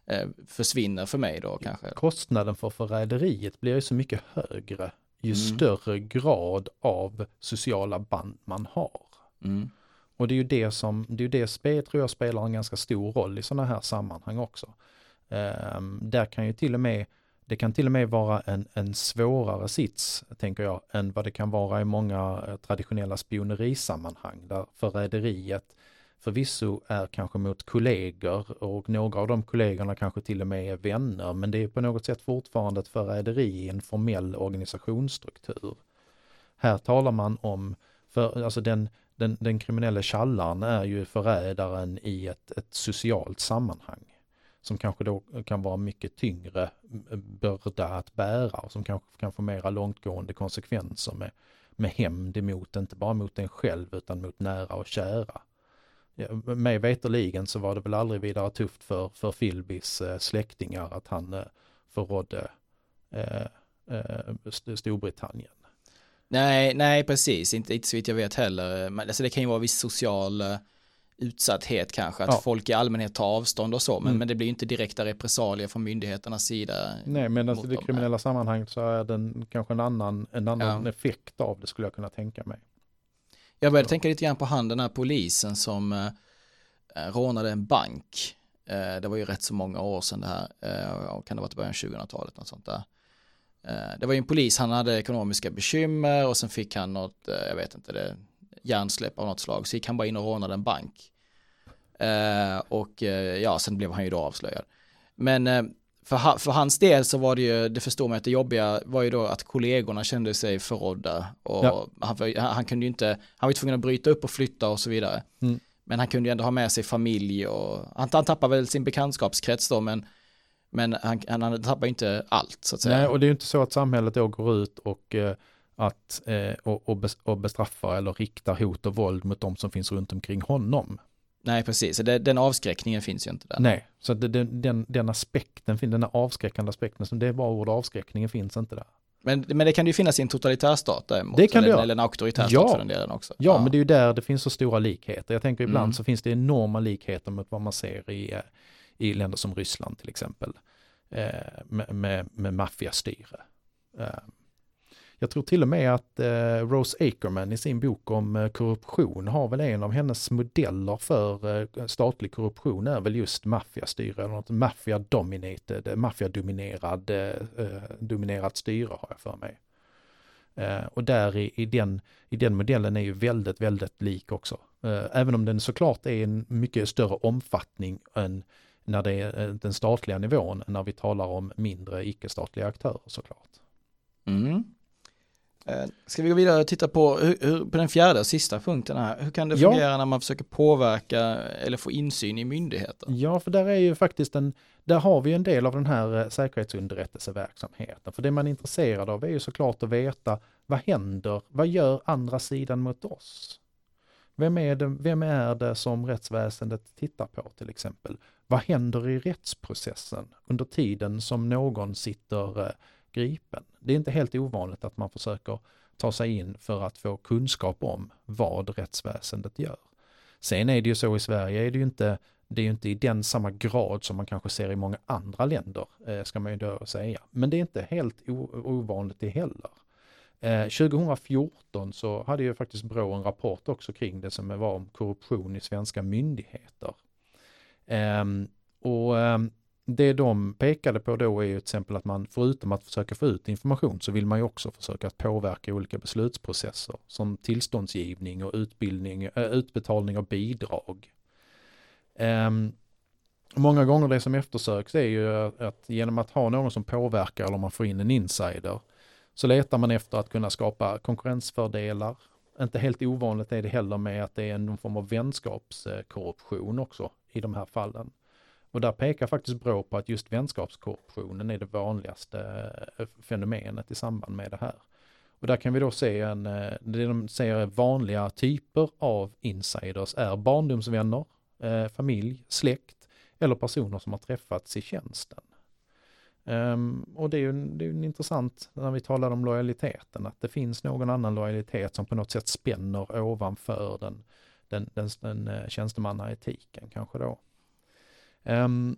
Speaker 1: eh, försvinner för mig då kanske.
Speaker 2: Kostnaden för förräderiet blir ju så mycket högre ju mm. större grad av sociala band man har. Mm. Och det är ju det som, det är ju det tror jag spelar en ganska stor roll i sådana här sammanhang också. Ehm, där kan ju till och med, det kan till och med vara en, en svårare sits, tänker jag, än vad det kan vara i många eh, traditionella spionerisammanhang, där förräderiet förvisso är kanske mot kollegor och några av de kollegorna kanske till och med är vänner, men det är på något sätt fortfarande ett förräderi i en formell organisationsstruktur. Här talar man om, för, alltså den, den, den kriminella tjallaren är ju förrädaren i ett, ett socialt sammanhang som kanske då kan vara mycket tyngre börda att bära och som kanske kan få mera långtgående konsekvenser med, med hämnd emot, inte bara mot en själv utan mot nära och kära. Ja, mig veterligen så var det väl aldrig vidare tufft för, för Filbis eh, släktingar att han eh, förrådde eh, eh, Storbritannien.
Speaker 1: Nej, nej precis, inte, inte så vitt jag vet heller. Men, alltså det kan ju vara viss social eh, utsatthet kanske, att ja. folk i allmänhet tar avstånd och så, men, mm. men det blir inte direkta repressalier från myndigheternas sida.
Speaker 2: Nej, men alltså i det kriminella sammanhanget så är den kanske en annan, en annan ja. effekt av det skulle jag kunna tänka mig.
Speaker 1: Jag började så. tänka lite grann på han den här polisen som uh, rånade en bank. Uh, det var ju rätt så många år sedan det här, uh, kan det vara till början 2000-talet, något sånt där. Det var ju en polis, han hade ekonomiska bekymmer och sen fick han något, jag vet inte, det, hjärnsläpp av något slag. Så gick han bara in och rånade en bank. och ja, sen blev han ju då avslöjad. Men för, för hans del så var det ju, det förstår man att det jobbiga var ju då att kollegorna kände sig förrådda och ja. han, han, kunde ju inte, han var ju tvungen att bryta upp och flytta och så vidare. Mm. Men han kunde ju ändå ha med sig familj och han, han tappade väl sin bekantskapskrets då men men han, han, han tappar inte allt så att säga.
Speaker 2: Nej, och det är ju inte så att samhället då går ut och eh, att eh, och, och bestraffar eller riktar hot och våld mot de som finns runt omkring honom.
Speaker 1: Nej, precis. Det, den avskräckningen finns ju inte där.
Speaker 2: Nej, så det, den, den, den aspekten, den avskräckande aspekten, som det är bara ord avskräckningen finns inte där.
Speaker 1: Men, men det kan ju finnas i en totalitär stat
Speaker 2: däremot, det kan
Speaker 1: eller,
Speaker 2: det
Speaker 1: eller en auktoritär ja. stat för den delen också.
Speaker 2: Ja, ja, men det är ju där det finns så stora likheter. Jag tänker ibland mm. så finns det enorma likheter mot vad man ser i, eh, i länder som Ryssland till exempel. Eh, med, med, med maffiastyre. Eh, jag tror till och med att eh, Rose Ackerman i sin bok om eh, korruption har väl en av hennes modeller för eh, statlig korruption är väl just maffiastyre eller något maffia dominated, eh, maffia-dominerad eh, eh, dominerat styre har jag för mig. och där i, i, den, i den modellen är ju väldigt, väldigt lik också. även om den såklart är en mycket större omfattning än när det är den statliga nivån, när vi talar om mindre icke-statliga aktörer såklart.
Speaker 1: Mm. Eh, ska vi gå vidare och titta på, hur, på den fjärde och sista punkten här. Hur kan det fungera ja. när man försöker påverka eller få insyn i myndigheter?
Speaker 2: Ja, för där är ju faktiskt en, där har vi en del av den här eh, säkerhetsunderrättelseverksamheten. För det man är intresserad av är ju såklart att veta vad händer, vad gör andra sidan mot oss? Vem är, det, vem är det som rättsväsendet tittar på till exempel? Vad händer i rättsprocessen under tiden som någon sitter eh, gripen. Det är inte helt ovanligt att man försöker ta sig in för att få kunskap om vad rättsväsendet gör. Sen är det ju så i Sverige, är det ju inte, det är ju inte i den samma grad som man kanske ser i många andra länder, eh, ska man ju då säga. Men det är inte helt ovanligt det heller. Eh, 2014 så hade ju faktiskt Brå en rapport också kring det som var om korruption i svenska myndigheter. Ehm, och ehm, det de pekade på då är ju till exempel att man förutom att försöka få ut information så vill man ju också försöka att påverka olika beslutsprocesser som tillståndsgivning och utbildning, eh, utbetalning av bidrag. Um, många gånger det som eftersöks är ju att genom att ha någon som påverkar eller man får in en insider så letar man efter att kunna skapa konkurrensfördelar, inte helt ovanligt är det heller med att det är någon form av vänskapskorruption också i de här fallen. Och där pekar faktiskt Brå på att just vänskapskorruptionen är det vanligaste eh, fenomenet i samband med det här. Och där kan vi då se en, eh, det de säger vanliga typer av insiders är barndomsvänner, eh, familj, släkt eller personer som har träffats i tjänsten. Um, och det är ju det är intressant när vi talar om lojaliteten, att det finns någon annan lojalitet som på något sätt spänner ovanför den, den, den, den tjänstemannaetiken kanske då. Um,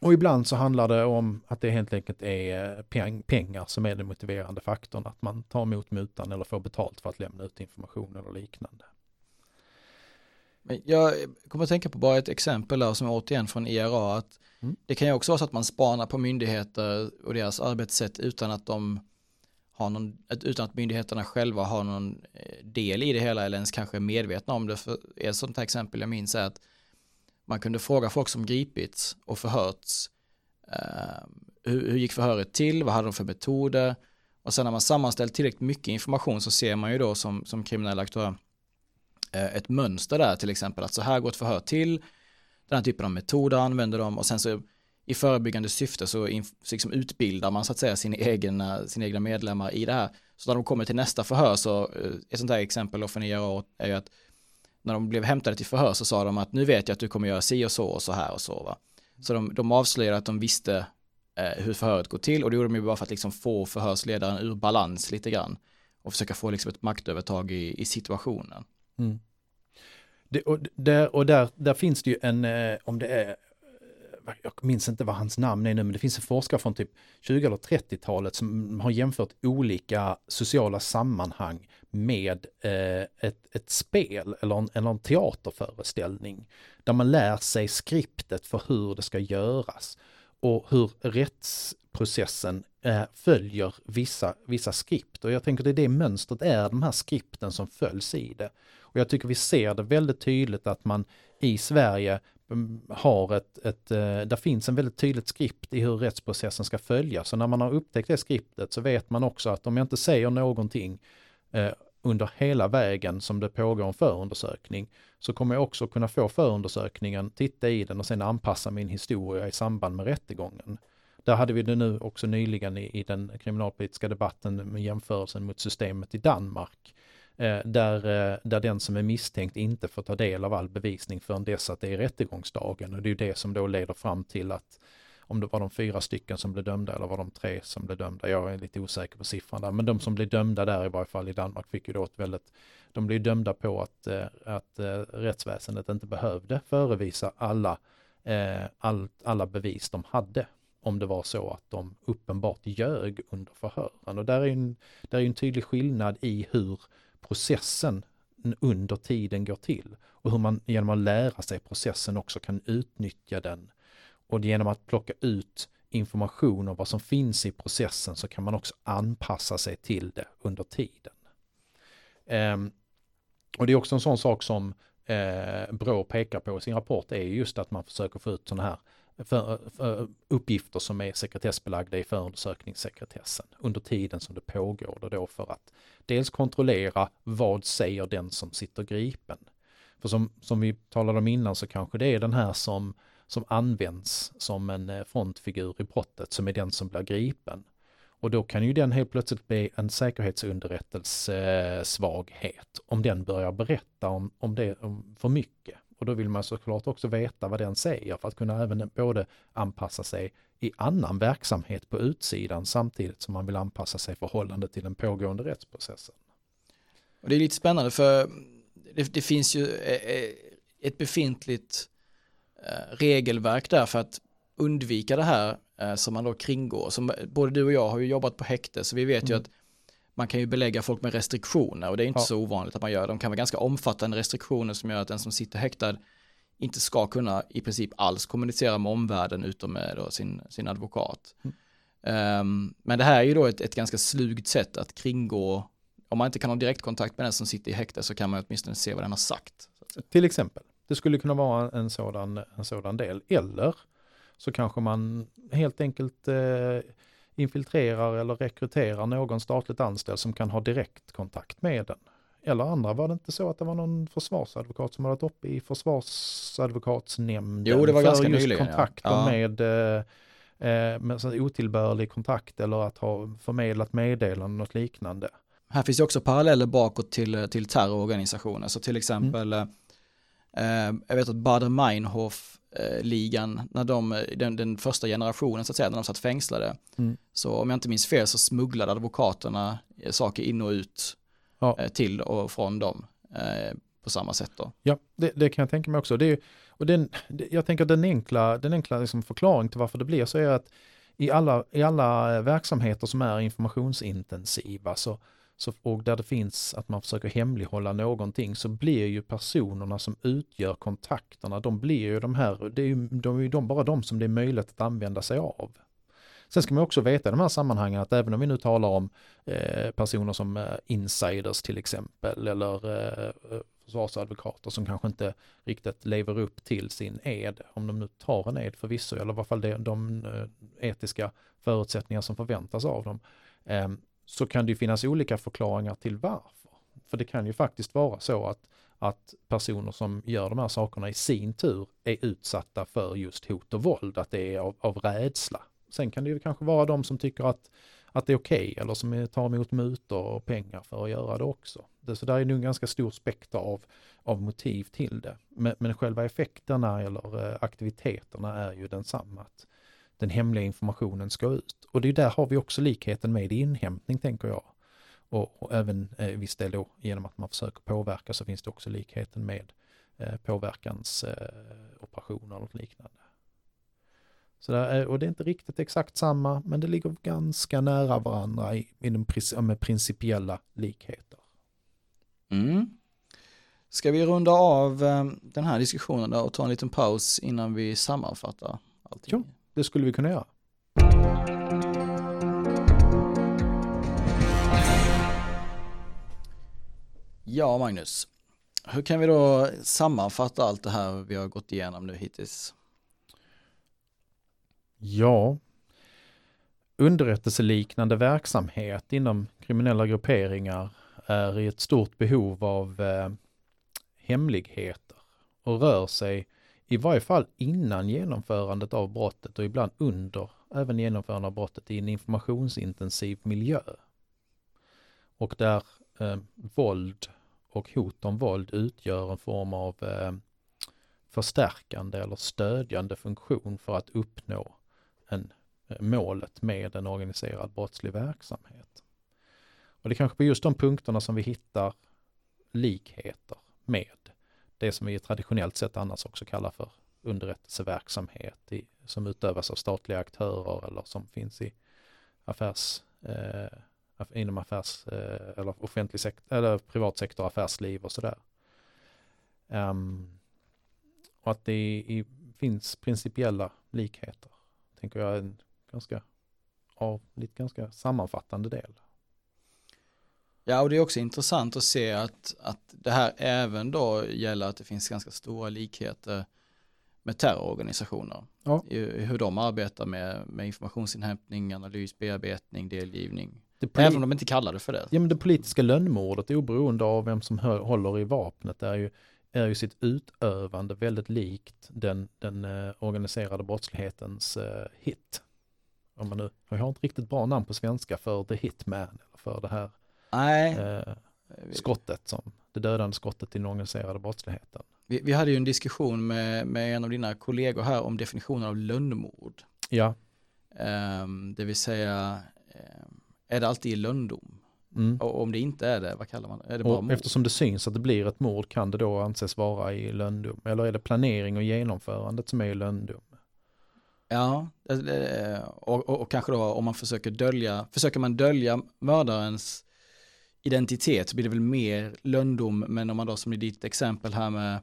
Speaker 2: och ibland så handlar det om att det helt enkelt är peng, pengar som är den motiverande faktorn, att man tar emot mutan eller får betalt för att lämna ut information eller liknande.
Speaker 1: Jag kommer att tänka på bara ett exempel där som är återigen från IRA, att mm. det kan ju också vara så att man spanar på myndigheter och deras arbetssätt utan att de har någon, utan att myndigheterna själva har någon eh, del i det hela eller ens kanske är medvetna om det. För ett sånt här exempel jag minns är att man kunde fråga folk som gripits och förhörts. Eh, hur, hur, gick förhöret till? Vad hade de för metoder? Och sen när man sammanställt tillräckligt mycket information så ser man ju då som, som kriminell aktör eh, ett mönster där till exempel att så här går ett förhör till. Den här typen av metoder använder de och sen så i förebyggande syfte så, in, så liksom utbildar man så att säga sin egna, sina egna medlemmar i det här. Så när de kommer till nästa förhör så, eh, ett sånt här exempel från IRA är ju att när de blev hämtade till förhör så sa de att nu vet jag att du kommer göra si och så och så här och så va. Så de, de avslöjade att de visste eh, hur förhöret går till och det gjorde de ju bara för att liksom få förhörsledaren ur balans lite grann och försöka få liksom ett maktövertag i, i situationen. Mm.
Speaker 2: Det, och där, och där, där finns det ju en, eh, om det är jag minns inte vad hans namn är nu, men det finns en forskare från typ 20 eller 30-talet som har jämfört olika sociala sammanhang med eh, ett, ett spel eller en, eller en teaterföreställning. Där man lär sig skriptet för hur det ska göras och hur rättsprocessen eh, följer vissa, vissa skript. Och jag tänker det är det mönstret är, de här skripten som följs i det. Och jag tycker vi ser det väldigt tydligt att man i Sverige har ett, ett, eh, där finns en väldigt tydligt skript i hur rättsprocessen ska följas. Så när man har upptäckt det skriptet så vet man också att om jag inte säger någonting eh, under hela vägen som det pågår en förundersökning så kommer jag också kunna få förundersökningen, titta i den och sen anpassa min historia i samband med rättegången. Där hade vi det nu också nyligen i, i den kriminalpolitiska debatten med jämförelsen mot systemet i Danmark Eh, där, eh, där den som är misstänkt inte får ta del av all bevisning förrän dess att det är rättegångsdagen. Och det är ju det som då leder fram till att om det var de fyra stycken som blev dömda eller var de tre som blev dömda. Jag är lite osäker på siffran där, men de som blev dömda där i varje fall i Danmark fick ju då ett väldigt, de blev dömda på att, eh, att rättsväsendet inte behövde förevisa alla, all, alla bevis de hade om det var så att de uppenbart ljög under förhören. Och där är ju en, där är en tydlig skillnad i hur processen under tiden går till och hur man genom att lära sig processen också kan utnyttja den. Och genom att plocka ut information om vad som finns i processen så kan man också anpassa sig till det under tiden. Um, och det är också en sån sak som eh, Brå pekar på i sin rapport är just att man försöker få ut sådana här för, för uppgifter som är sekretessbelagda i förundersökningssekretessen under tiden som det pågår det då för att dels kontrollera vad säger den som sitter gripen. För som, som vi talade om innan så kanske det är den här som, som används som en eh, frontfigur i brottet som är den som blir gripen. Och då kan ju den helt plötsligt bli en säkerhetsunderrättelsesvaghet om den börjar berätta om, om det om för mycket. Och då vill man såklart också veta vad den säger för att kunna även både anpassa sig i annan verksamhet på utsidan samtidigt som man vill anpassa sig i förhållande till den pågående rättsprocessen.
Speaker 1: Och det är lite spännande för det, det finns ju eh, eh, ett befintligt eh, regelverk där för att undvika det här som man då kringgår. Som, både du och jag har ju jobbat på häkte så vi vet mm. ju att man kan ju belägga folk med restriktioner och det är inte ja. så ovanligt att man gör. De kan vara ganska omfattande restriktioner som gör att den som sitter häktad inte ska kunna i princip alls kommunicera med omvärlden utom med sin, sin advokat. Mm. Um, men det här är ju då ett, ett ganska slugt sätt att kringgå, om man inte kan ha direktkontakt med den som sitter i häkte så kan man åtminstone se vad den har sagt.
Speaker 2: Till exempel, det skulle kunna vara en sådan, en sådan del. Eller så kanske man helt enkelt eh, infiltrerar eller rekryterar någon statligt anställd som kan ha direktkontakt med den. eller andra. Var det inte så att det var någon försvarsadvokat som hade varit uppe i försvarsadvokatsnämnden
Speaker 1: Jo, det var
Speaker 2: för
Speaker 1: ganska
Speaker 2: just
Speaker 1: nyligen,
Speaker 2: kontakter
Speaker 1: Ja.
Speaker 2: med, eh, eh, med otillbörlig kontakt eller att ha förmedlat meddelanden och liknande.
Speaker 1: Här finns ju också paralleller bakåt till, till terrororganisationer. Så till exempel, eh, jag vet att Bader-Meinhof-ligan, när de, den, den första generationen så att säga, när de satt fängslade,
Speaker 2: Mm.
Speaker 1: så om jag inte minns fel så smugglade advokaterna eh, saker in och ut
Speaker 2: Ja.
Speaker 1: eh, till och från dem eh, på samma sätt då.
Speaker 2: Ja, det, det kan jag tänka mig också. Det är, och den, jag tänker den enkla, den enkla liksom förklaring till varför det blir så är att i alla, i alla verksamheter som är informationsintensiva så, så, och där det finns att man försöker hemlighålla någonting så blir ju personerna som utgör kontakterna, de blir ju de här, det är ju, de är ju de, bara de som det är möjligt att använda sig av. Sen ska man också veta i de här sammanhangen att även om vi nu talar om eh, personer som eh, insiders till exempel eller eh, eh försvarsadvokater som kanske inte riktigt lever upp till sin ed, om de nu tar en ed förvisso, eller i alla fall de, de eh, etiska förutsättningar som förväntas av dem, eh, så kan det ju finnas olika förklaringar till varför. För det kan ju faktiskt vara så att, att personer som gör de här sakerna i sin tur är utsatta för just hot och våld, att det är av, av rädsla. Sen kan det ju kanske vara de som tycker att, att det är okej eller som tar emot mutor och pengar för att göra det också. Det, så där är nog en ganska stor spektra av, av motiv till det. Men, men själva effekterna eller eh, aktiviteterna är ju densamma. Att den hemliga informationen ska ut. Och det är där har vi också likheten med inhämtning tänker jag. Och, och även eh, viss del då genom att man försöker påverka så finns det också likheten med eh, påverkansoperationer eh, och liknande. Så där är, och det är inte riktigt exakt samma, men det ligger ganska nära varandra i, i de, pris- med principiella likheter.
Speaker 1: Mm. Ska vi runda av eh, den här diskussionen då och ta en liten paus innan vi sammanfattar allting?
Speaker 2: Ja. Det skulle vi kunna göra.
Speaker 1: Ja, Magnus. Hur kan vi då sammanfatta allt det här vi har gått igenom nu hittills?
Speaker 2: Ja, underrättelseliknande verksamhet inom kriminella grupperingar är i ett stort behov av eh, hemligheter och rör sig i varje fall innan genomförandet av brottet och ibland under även genomförandet av brottet i en informationsintensiv miljö. Och där eh, våld och hot om våld utgör en form av eh, förstärkande eller stödjande funktion för att uppnå en, eh, målet med en organiserad brottslig verksamhet. Och det är kanske på just de punkterna som vi hittar likheter med det som vi traditionellt sett annars också kallar för underrättelseverksamhet i, som utövas av statliga aktörer eller som finns i affärs, eh, inom affärs eh, eller offentlig sektor, eller privat sektor, affärsliv och sådär. Um, och att det i, finns principiella likheter tänker jag är en ganska, av, lite ganska sammanfattande del.
Speaker 1: Ja, och det är också intressant att se att, att det här även då gäller att det finns ganska stora likheter med terrororganisationer.
Speaker 2: Ja.
Speaker 1: I, hur de arbetar med, med informationsinhämtning, analys, bearbetning, delgivning. Även om de inte kallar det för det.
Speaker 2: ja, men det politiska lönnmordet oberoende av vem som hö- håller i vapnet är ju, är ju sitt utövande väldigt likt den, den eh, organiserade brottslighetens eh, hit. Om man nu, jag har inte riktigt bra namn på svenska för the hitman, eller för det här
Speaker 1: Nej,
Speaker 2: eh, skottet som, det dödande skottet i den organiserade brottsligheten.
Speaker 1: vi, vi hade ju en diskussion med, med en av dina kollegor här om definitionen av lönnmord.
Speaker 2: Ja,
Speaker 1: Ehm, det vill säga, ehm, är det alltid lönndom?
Speaker 2: mm.
Speaker 1: Och om det inte är det, vad kallar man det? Är det bara mord?
Speaker 2: eftersom det syns att det blir ett mord kan det då anses vara i lönndom? Eller är det planering och genomförandet som är i lönndom?
Speaker 1: Ja, och, och, och kanske då om man försöker dölja, försöker man dölja mördarens identitet så blir det väl mer lönndom, men om man då som i ditt exempel här med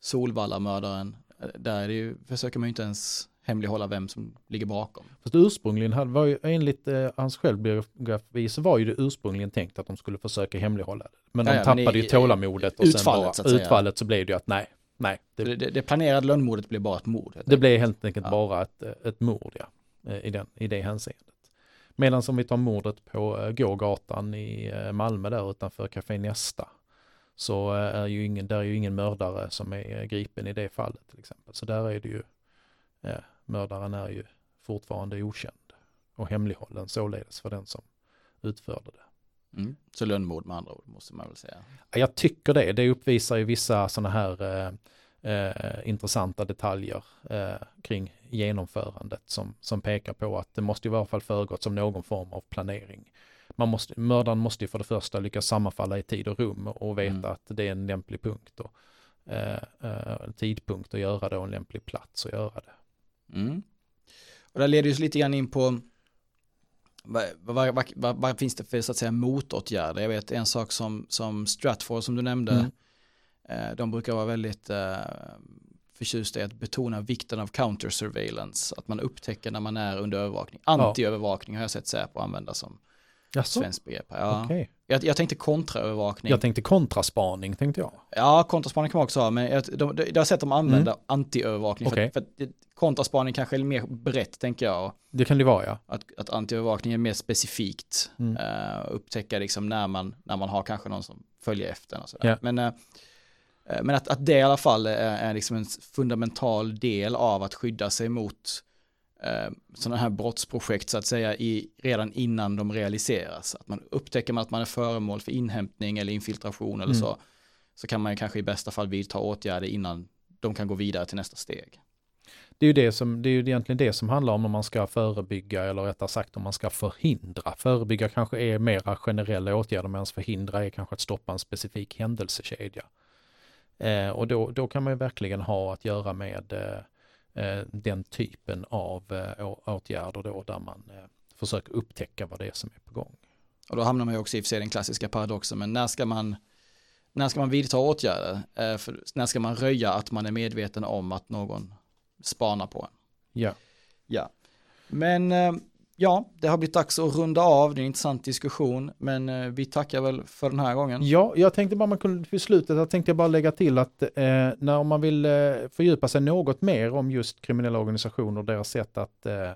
Speaker 1: Solvalla-mördaren, eh, där ju, försöker man ju inte ens hemlighålla vem som ligger bakom.
Speaker 2: Fast ursprungligen var ju enligt eh, hans självbiografi så var ju det ursprungligen tänkt att de skulle försöka hemlighålla det. Men
Speaker 1: Ja,
Speaker 2: de
Speaker 1: ja, men
Speaker 2: tappade
Speaker 1: i-
Speaker 2: ju tålamodet och
Speaker 1: utfallet,
Speaker 2: sen bara,
Speaker 1: så
Speaker 2: utfallet så blev det ju att nej, nej,
Speaker 1: Det,
Speaker 2: det,
Speaker 1: det, planerade lönnmordet blir bara ett mord.
Speaker 2: det blev helt enkelt
Speaker 1: Ja.
Speaker 2: bara ett, eh, ett mord ja, eh, i, den, i det hänseendet. Medan om vi tar mordet på eh, gågatan i eh, Malmö där utanför Café Nästa så är ju ingen, där är ju ingen mördare som är gripen i det fallet till exempel. Så där är det ju, eh, mördaren är ju fortfarande okänd och hemlighållen således för den som utförde det.
Speaker 1: Mm. Så lönnmord med andra ord måste man väl säga.
Speaker 2: Jag tycker det, det uppvisar ju vissa sådana här eh, intressanta detaljer eh, kring genomförandet som, som pekar på att det måste i alla fall föregått som någon form av planering. Man måste, mördaren måste ju för det första lyckas sammanfalla i tid och rum och veta mm. att det är en lämplig punkt och eh, eh, tidpunkt att göra det och en lämplig plats att göra det.
Speaker 1: Mm. Och det leder ju lite grann in på vad, vad, vad, vad, finns det för så att säga motåtgärder? Jag vet en sak som, som Stratfor som du nämnde, mm. Eh, de brukar vara väldigt eh, förtjusta i att betona vikten av counter surveillance, att man upptäcker när man är under övervakning. Anti-övervakning har jag sett Säpo använda som Jaså? svenskt begrepp. Ja. Okay. Jag, jag tänkte kontraövervakning.
Speaker 2: Jag tänkte kontraspaning tänkte jag.
Speaker 1: Ja, kontraspaning kan man också ha, men jag, de, de, jag har sett dem använda mm. anti-övervakning. Okay. För, för kontraspaning kanske är mer brett tänker jag.
Speaker 2: Det kan det vara ja.
Speaker 1: Att, att anti-övervakning är mer specifikt. Mm. Uh, upptäcka liksom när man, när man har kanske någon som följer efter. Och sådär. Yeah. Men, uh, men att, att det i alla fall är, är liksom en fundamental del av att skydda sig mot eh, sådana här brottsprojekt så att säga i, redan innan de realiseras. Att man upptäcker man att man är föremål för inhämtning eller infiltration eller mm. så, så kan man kanske i bästa fall vidta åtgärder innan de kan gå vidare till nästa steg.
Speaker 2: Det är ju det som, det är ju egentligen det som handlar om om man ska förebygga eller rättare sagt om man ska förhindra. Förebygga kanske är mera generella åtgärder medan förhindra är kanske att stoppa en specifik händelsekedja. Eh, och då, då kan man ju verkligen ha att göra med eh, Eh, den typen av eh, åtgärder då där man eh, försöker upptäcka vad det är som är på gång.
Speaker 1: Och då hamnar man ju också i och för sig den klassiska paradoxen, men när ska man när ska man vidta åtgärder? För när ska man röja att man är medveten om att någon spanar på en?
Speaker 2: Ja.
Speaker 1: Ja. Men ja, det har blivit dags att runda av. Det är en intressant diskussion, men eh, vi tackar väl för den här gången.
Speaker 2: Ja, jag tänkte bara man kunde för slutet, jag tänkte bara lägga till att eh, när man vill eh, fördjupa sig något mer om just kriminella organisationer och deras sätt att eh,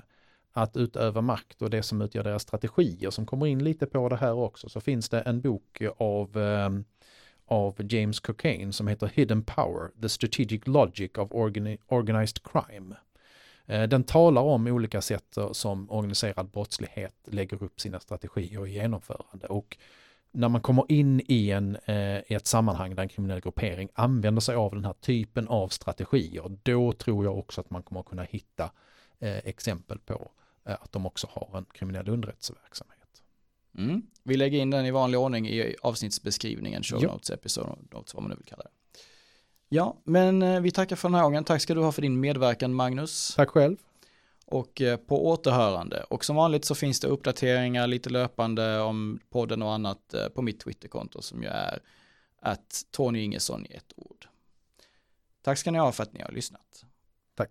Speaker 2: att utöva makt och det som utgör deras strategier som kommer in lite på det här också så finns det en bok av eh, av James Cocaine som heter Hidden Power, The Strategic Logic of Organized Crime. Eh, den talar om olika sätt som organiserad brottslighet lägger upp sina strategier och genomförande. Och när man kommer in i, en, eh, i ett sammanhang där en kriminell gruppering använder sig av den här typen av strategier, då tror jag också att man kommer kunna hitta eh, exempel på att de också har en kriminell underrättelseverksamhet.
Speaker 1: Mm. Vi lägger in den i vanlig ordning i avsnittsbeskrivningen, show notes, episode notes, vad man nu vill kalla det. Ja, men eh, vi tackar för den här gången. Tack ska du ha för din medverkan Magnus.
Speaker 2: Tack själv.
Speaker 1: Och eh, på återhörande. Och som vanligt så finns det uppdateringar lite löpande om podden och annat eh, på mitt Twitterkonto som ju är att Tony Ingesson i ett ord. Tack ska ni ha för att ni har lyssnat.
Speaker 2: Tack.